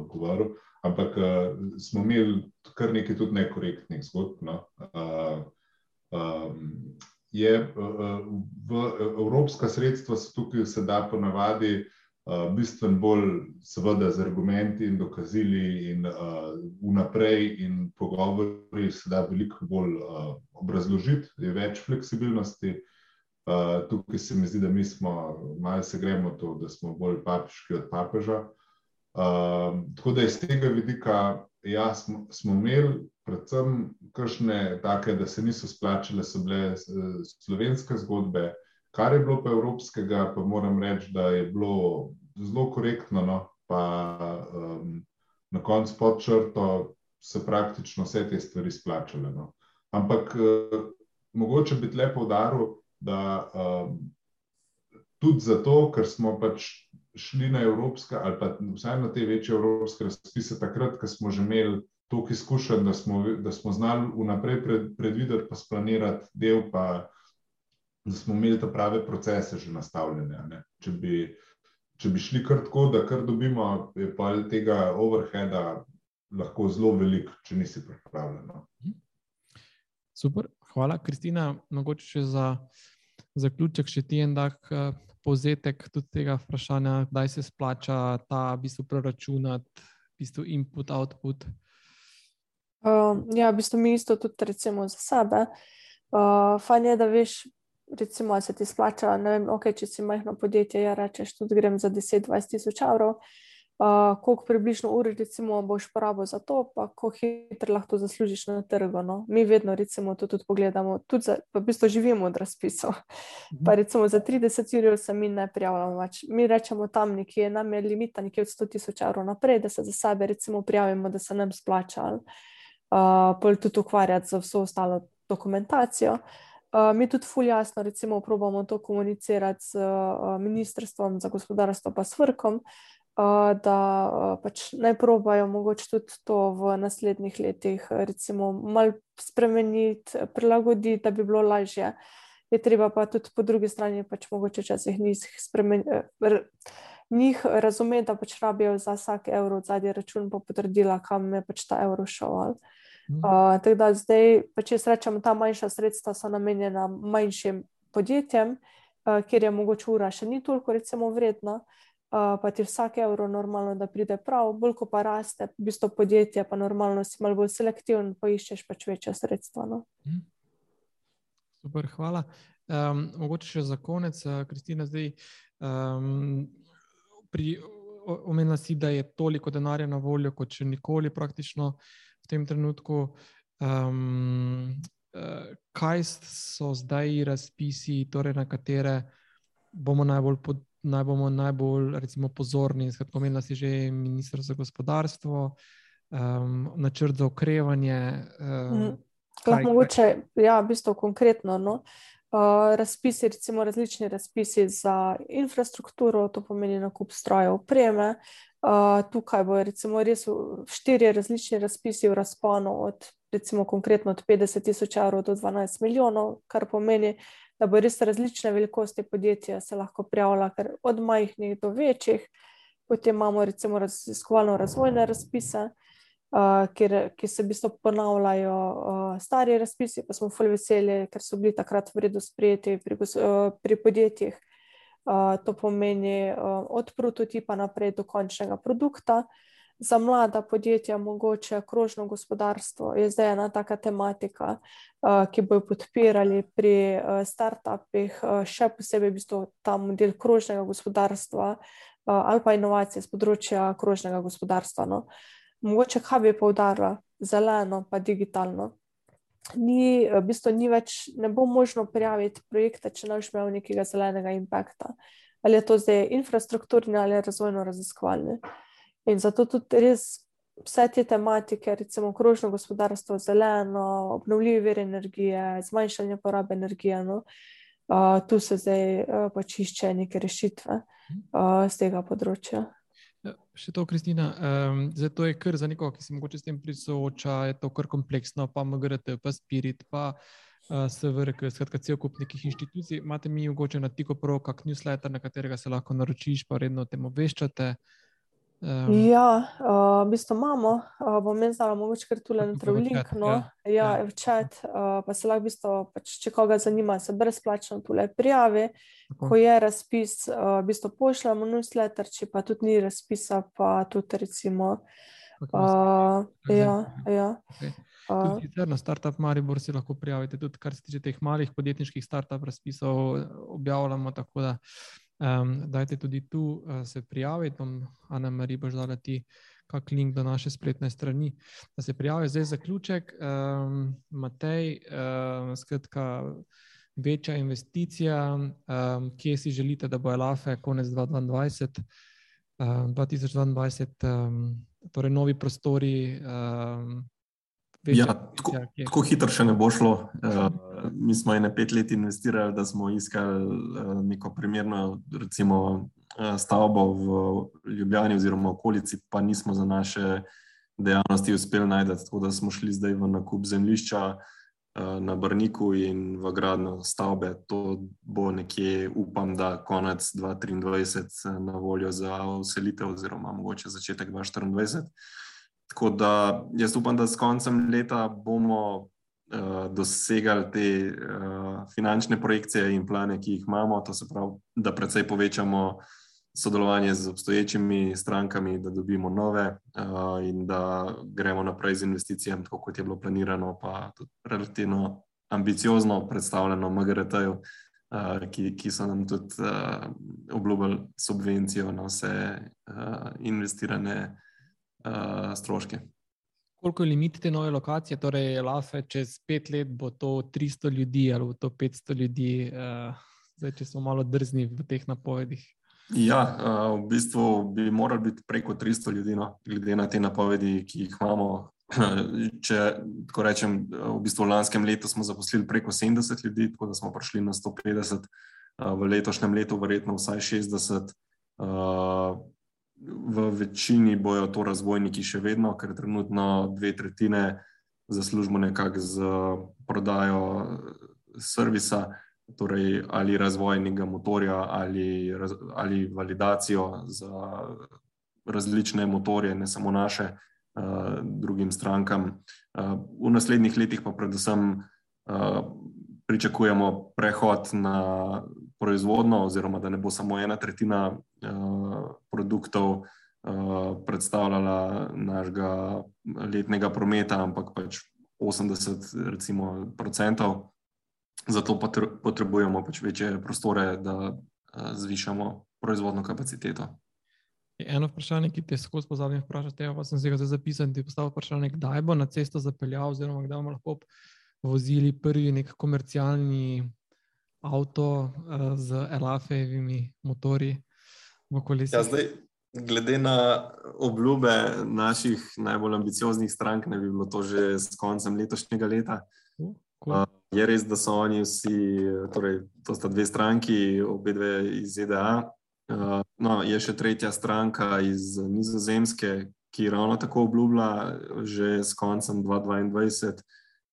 govoril. Ampak uh, smo imeli kar nekaj tudi nekorektnih zgodb. No. Uh, um, je, uh, v evropska sredstva se tukaj se da ponavadi uh, bistveno bolj, seveda, z argumenti in dokazili, in uh, vnaprej, in pogovori se da veliko bolj uh, obrazložiti, je več fleksibilnosti. Uh, Uh, tukaj se mi zdi, da mi smo malo se gremo to, da smo bolj papiški od papeža. Uh, tako da iz tega vidika, ja, smo, smo imeli predvsem kakšne take, da se niso splačile, so bile slovenske zgodbe, kar je bilo pa evropskega, pa moram reči, da je bilo zelo korektno, no, pa um, na koncu pod črto se praktično vse te stvari splačale. No. Ampak uh, mogoče bi tle poudaril, da uh, tudi zato, ker smo pač šli na evropske, ali pa vsaj na te večje evropske razpise, takrat, ko smo že imeli toliko izkušenj, da smo, da smo znali vnaprej pred, predvideti, pa splanirati del, pa da smo imeli te prave procese že nastavljene. Če bi, če bi šli kar tako, da kar dobimo, je pa tega overheada lahko zelo velik, če nisi pripravljen. No. Super, hvala, Kristina. Mogoče še za zaključek, še ti en tak uh, povzetek tudi tega vprašanja, kdaj se splača ta v bistvu preračunati, v bistvu input, output. Uh, ja, v bistvu mi isto tudi recimo za sebe. Uh, fajn je, da veš, recimo, se ti splača, vem, okay, če si majhno podjetje, ja rečeš, tudi grem za 10-20 tisoč evrov uh, koliko približno ur recimo, boš porabil za to, pa kako hitro lahko zaslužiš na trgu. No? Mi vedno recimo, to tudi pogledamo, tudi za, pa v bistvu živimo od razpisov. Mhm. Pa recimo za 30 ur se mi ne prijavljamo več. Mi rečemo tam nekje, nam je limita nekje od 100 tisoč evrov naprej, da se za sebe recimo prijavimo, da se nam splača. Uh, pol tudi ukvarjati z vso ostalo dokumentacijo. Uh, mi tudi fulj jasno, recimo, probamo to komunicirati z uh, Ministrstvom za gospodarstvo, pa s vrkom, uh, da pač naj probajo mogoče tudi to v naslednjih letih, recimo, malo spremeniti, prilagoditi, da bi bilo lažje. Je treba pa tudi po drugi strani, pač mogoče včasih njih, njih razumeti, da pač rabijo za vsak evro zadnji račun, pa potrdila, kam je pač ta evro šel. Uh, tako da zdaj, pa če rečemo, ta manjša sredstva so namenjena manjšim podjetjem, uh, kjer je mogoče ura še ni toliko, recimo, vredna. Uh, pa ti vsak evro normalno, da pride prav, bolj ko pa raste, v bistvu podjetje, pa normalno si malo bolj selektiven, poiščeš pač večja sredstva. No. Mhm. Super, hvala. Um, mogoče še za konec, Kristina, zdaj. Um, pri, omenila si, da je toliko denarja na voljo, kot še nikoli praktično v tem trenutku. Um, kaj so zdaj razpisi, torej na katere bomo najbolj pod, naj bomo najbolj recimo, pozorni. Skratka, omenila si že ministr za gospodarstvo, um, načrt za okrevanje. Um, mm. kaj, mogoče, ja, v bistvu konkretno. No? Uh, razpisi, recimo različni razpisi za infrastrukturo, to pomeni nakup strojev, opreme. Uh, tukaj bo recimo res štiri različni razpisi v razponu od recimo konkretno od 50 tisoč evrov do 12 milijonov, kar pomeni, da bo res različne velikosti podjetja se lahko prijavila, ker od majhnih do večjih. Potem imamo recimo raziskovalno razvojne razpise, uh, kjer, ki se v bistvu ponavljajo uh, stari razpisi, pa smo fulj veseli, ker so bili takrat vredno sprejeti pri, uh, pri podjetjih. Uh, to pomeni uh, od prototipa naprej do končnega produkta. Uh, za mlada podjetja, mogoče krožno gospodarstvo, je zdaj ena taka tematika, uh, ki bojo podpirali pri uh, startupih, uh, še posebej v bistvu ta model krožnega gospodarstva ali pa inovacije z področja krožnega gospodarstva. No. Mogoče kaj bi poudarila, zeleno pa digitalno. Ni, v bistvu ni več, ne bo možno prijaviti projekta, če ne boš imel nekega zelenega impakta. Ali je to zdaj infrastrukturni ali razvojno-raziskovalni. Uh, In zato tudi res vse te tematike, recimo krožno gospodarstvo, zeleno, obnovljive vire energije, zmanjšanje porabe energije, no, uh, tu se zdaj uh, pač išče neke rešitve uh, z tega področja. Ja, še to, Kristina, um, zdaj to je kar za nekoga, ki se mogoče s tem prisooča, je to kar kompleksno, pa MGRT, pa Spirit, pa uh, SVRK, skratka, cel kup nekih inštitucij. Imate mi mogoče na Tiko Pro, kak newsletter, na katerega se lahko naročiš, pa redno o tem obveščate. Um, ja, uh, v bistvu imamo, uh, bom jaz dala mogoče kar tule na travlink, no, ja, ja, ja. v čat, uh, pa se lahko v bistvu, pač, če koga zanima, se brezplačno tule prijavi, Tako. ko je razpis, uh, v bistvu pošljamo newsletter, če pa tudi ni razpisa, pa tudi recimo. Uh, ja, ja. Okay. Uh, na Startup Maribor si lahko prijavite, tudi kar se tiče teh malih podjetniških startup razpisov, objavljamo tako da. Um, dajte tudi tu uh, se prijaviti, bom Ana Marija boš dala ti kak link do naše spletne strani, da se prijavi. Zdaj zaključek, um, Matej, um, skratka, večja investicija, um, kje si želite, da bo Elafe konec 2022, um, 2022, um, torej novi prostori, um, Ja, tako, tako hitro še ne bo šlo. Uh, mi smo ene pet let investirali, da smo iskali uh, neko primerno, recimo, uh, stavbo v Ljubljani oziroma okolici, pa nismo za naše dejavnosti uspeli najti. Tako da smo šli zdaj v nakup zemljišča uh, na Brniku in v gradno stavbe. To bo nekje, upam, da konec 2023 na voljo za uselitev, oziroma mogoče začetek 2024. Tako da jaz upam, da s koncem leta bomo uh, dosegali te uh, finančne projekcije in plane, ki jih imamo. To se pravi, da precej povečamo sodelovanje z obstoječimi strankami, da dobimo nove uh, in da gremo naprej z investicijami, tako kot je bilo planirano, pa tudi relativno ambiciozno predstavljeno MGRT-ju. Uh, ki, ki so nam tudi uh, obljubili subvencijo na vse uh, investirane uh, stroške. Koliko je limit te nove lokacije, torej LAFE, čez pet let bo to 300 ljudi ali bo to 500 ljudi, uh, zdaj, če smo malo drzni v teh napovedih? Ja, uh, v bistvu bi morali biti preko 300 ljudi, no, glede na te napovedi, ki jih imamo. Če tako rečem, v bistvu v lanskem letu smo zaposlili preko 70 ljudi, tako da smo prišli na 150, v letošnjem letu verjetno vsaj 60 v večini bojo to razvojniki še vedno, ker trenutno dve tretjine zaslužimo nekako z prodajo servisa, torej ali razvojnega motorja ali, ali validacijo za različne motorje, ne samo naše, uh, drugim strankam. Uh, v naslednjih letih pa predvsem pričakujemo prehod na proizvodno, oziroma da ne bo samo ena tretjina uh, produktov uh, predstavljala našega letnega prometa, ampak pač 80 recimo, procentov. Zato potrebujemo pač večje prostore, da uh, zvišamo proizvodno kapaciteto. Eno vprašanje, ki te skozi pozabim vprašati, pa sem si ga zdaj zapisal, ti postavil vprašanje, kdaj bo na cesto zapeljal, oziroma kdaj bomo lahko vozili prvi nek komercialni avto uh, z elafejevimi motori v okolici. Ja, zdaj, glede na obljube naših najbolj ambicioznih strank, ne bi bilo to že s koncem letošnjega leta. Uh, cool. uh, je res, da so oni vsi, torej, to sta dve stranki, obe dve iz ZDA. Uh, no, je še tretja stranka iz Nizozemske, ki ravno tako obljublja, že s koncem 2022,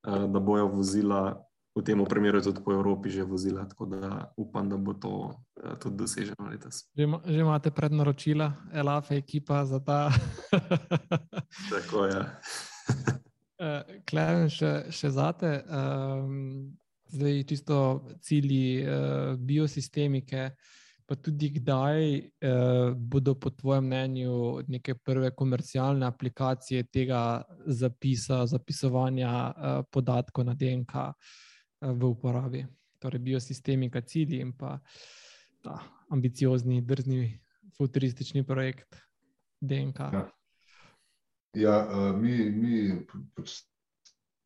uh, da bojo vozila v tem primeru tudi po Evropi že vozila, tako da upam, da bo to uh, tudi doseženo letos. Že, že imate prednaročila, Elafe ekipa za ta. tako je. uh, Kleven, še, še zate, um, zdaj čisto cilji uh, biosistemike. Pa tudi, kdaj eh, bodo, po tvojem mnenju, neke prve komercialne aplikacije tega zapisa, zapisovanja eh, podatkov na DNK, eh, v uporabi. Torej, biosistemi, kaj cilji in pa ta ambiciozni, drzni, futuristični projekt DNK. Ja, ja mi, mi pač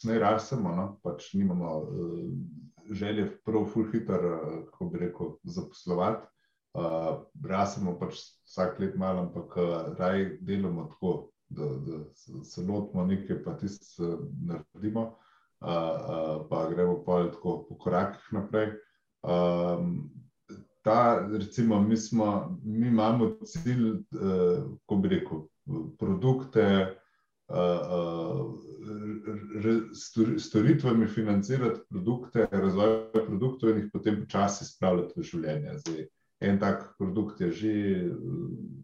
ne rastemo, no? pač nimamo uh, želje prav fulhiter, uh, kako bi rekel, zaposlovati. Uh, rastemo pač vsak let malo, ampak uh, raj delamo tako, da, da se lotimo nekaj, pa tisto uh, naredimo pa gremo pa tako po korakih naprej. Um, ta, recimo, mi, smo, mi imamo cilj, uh, ko bi rekel, produkte, uh, uh, storitvami financirati produkte, razvoj produktov in jih potem počasi spravljati v življenje. Zdaj, en tak produkt je že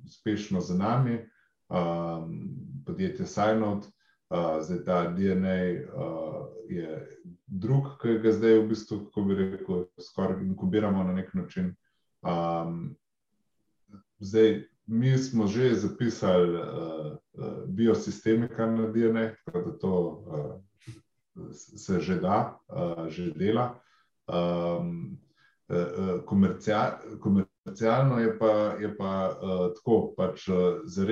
uspešno za nami, um, podjetje Sajnot. Uh, zdaj ta DNA uh, je drug, ki ga zdaj v bistvu, kako bi rekel, skoraj inkubiramo na nek način. Um, zdaj, mi smo že zapisali uh, biosistemika na DNA, tako da to uh, se že da, uh, že dela. Um, komercial, komercialno je pa, je pa uh, tako, pač uh, za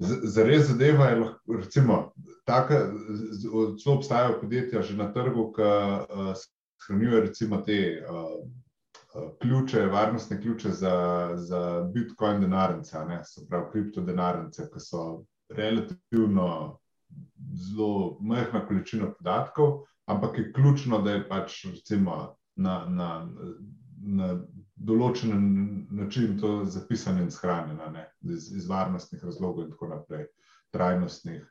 res. Za res zadeva je lahko, recimo, tako, zelo obstajajo podjetja že na trgu, ki uh, shranjujejo recimo te uh, ključe, varnostne ključe za, za Bitcoin denarnice, se pravi kriptodenarnice, ki so relativno zelo majhna količina podatkov, ampak je ključno, da je pač recimo, na, na, na določen način to zapisano in shranjeno, iz, iz varnostnih razlogov in tako naprej, trajnostnih.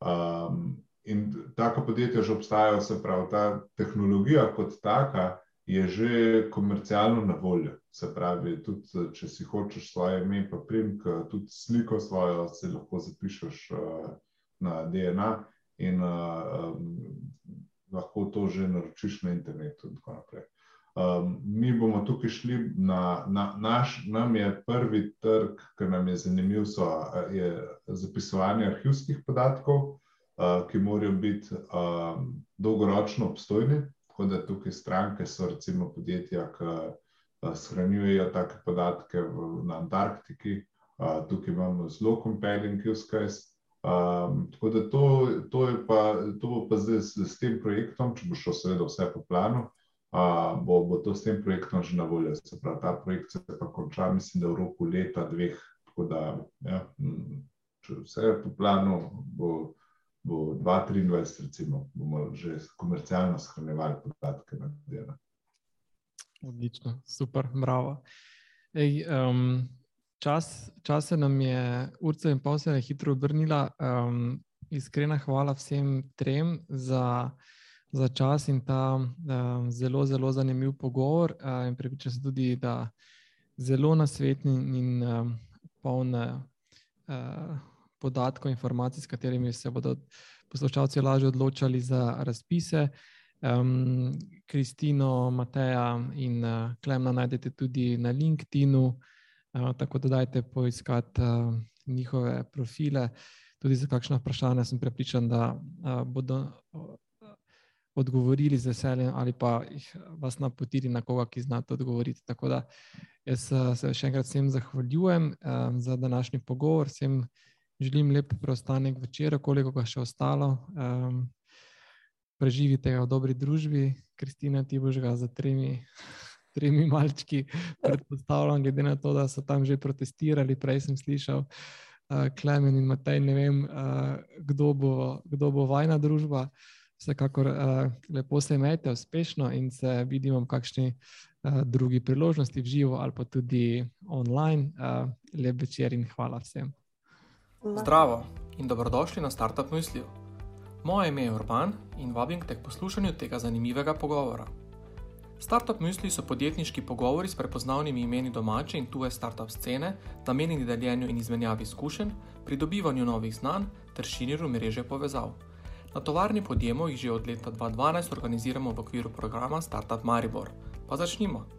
Um, in taka podjetja že obstajajo, se pravi, ta tehnologija kot taka je že komercialno na voljo. Se pravi, tudi če si hočeš svoje ime, pa prim, tudi sliko svojo, si lahko zapišeš uh, na DNA in uh, um, lahko to že naročiš na internetu. In tako naprej. Um, mi bomo tukaj šli na, na naš, nam je prvi trg, ki nam je zanimiv, so, je zapisovanje arhivskih podatkov, uh, ki morajo biti um, dolgoročno obstojni. Tako da tukaj stranke so recimo podjetja, ki uh, shranjujejo take podatke v, na Antarktiki. Uh, tukaj imamo zelo compelling use case. Um, tako da to, to, pa, to bo pa zdaj s, s tem projektom, če bo šlo seveda vse po planu bo, bo to s tem projektom že na voljo. Se pravi, ta projekt se pa konča, mislim, da v roku leta, dveh. Tako da, ja, če vse je po planu, bo, bo 2023, recimo, bomo že komercialno shranjevali podatke na delo. Odlično, super, bravo. Ej, um, čas, čas se nam je, urce in pol se je hitro obrnila. Um, iskrena hvala vsem trem za za čas in ta um, zelo, zelo zanimiv pogovor. Uh, Pripričam se tudi, da zelo nasvetni in um, polne uh, podatkov, informacij, s katerimi se bodo poslušalci lažje odločali za razpise. Um, Kristino, Mateja in uh, Klemna najdete tudi na LinkedIn-u, uh, tako da dajte poiskati uh, njihove profile. Tudi za kakšno vprašanje sem prepričan, da uh, bodo odgovorili z veseljem, ali pa jih vas napotili na koga, ki zna to odgovoriti. Tako da jaz eh, se še enkrat vsem zahvaljujem um, za današnji pogovor, vsem želim lep preostanek večera, koliko ga še ostalo. Um, preživite ga v dobri družbi, Kristina, ti boš ga za tremi. Tremi malčki, predpostavljam, glede na to, da so tam že protestirali. Prej sem slišal, uh, Klemen in Matej, ne vem, uh, kdo, bo, bo vajna družba. Uh, Vsekakor uh, lepo se imejte, uspešno in se vidimo v kakšni uh, drugi priložnosti, v živo ali pa tudi online. Uh, lep večer in hvala vsem. Zdravo in dobrodošli na Startup Mislijo. Moje ime je Urban in vabim k poslušanju tega zanimivega pogovora. Startup Misli so podjetniški pogovori s prepoznavnimi imeni domače in tuje startup scene, namenjeni deljenju in izmenjavi izkušenj, pridobivanju novih znanj ter širjenju mreže povezav. Na tovarni podjemu jih že od leta 2012 organiziramo v okviru programa Startup Maribor. Pa začnimo.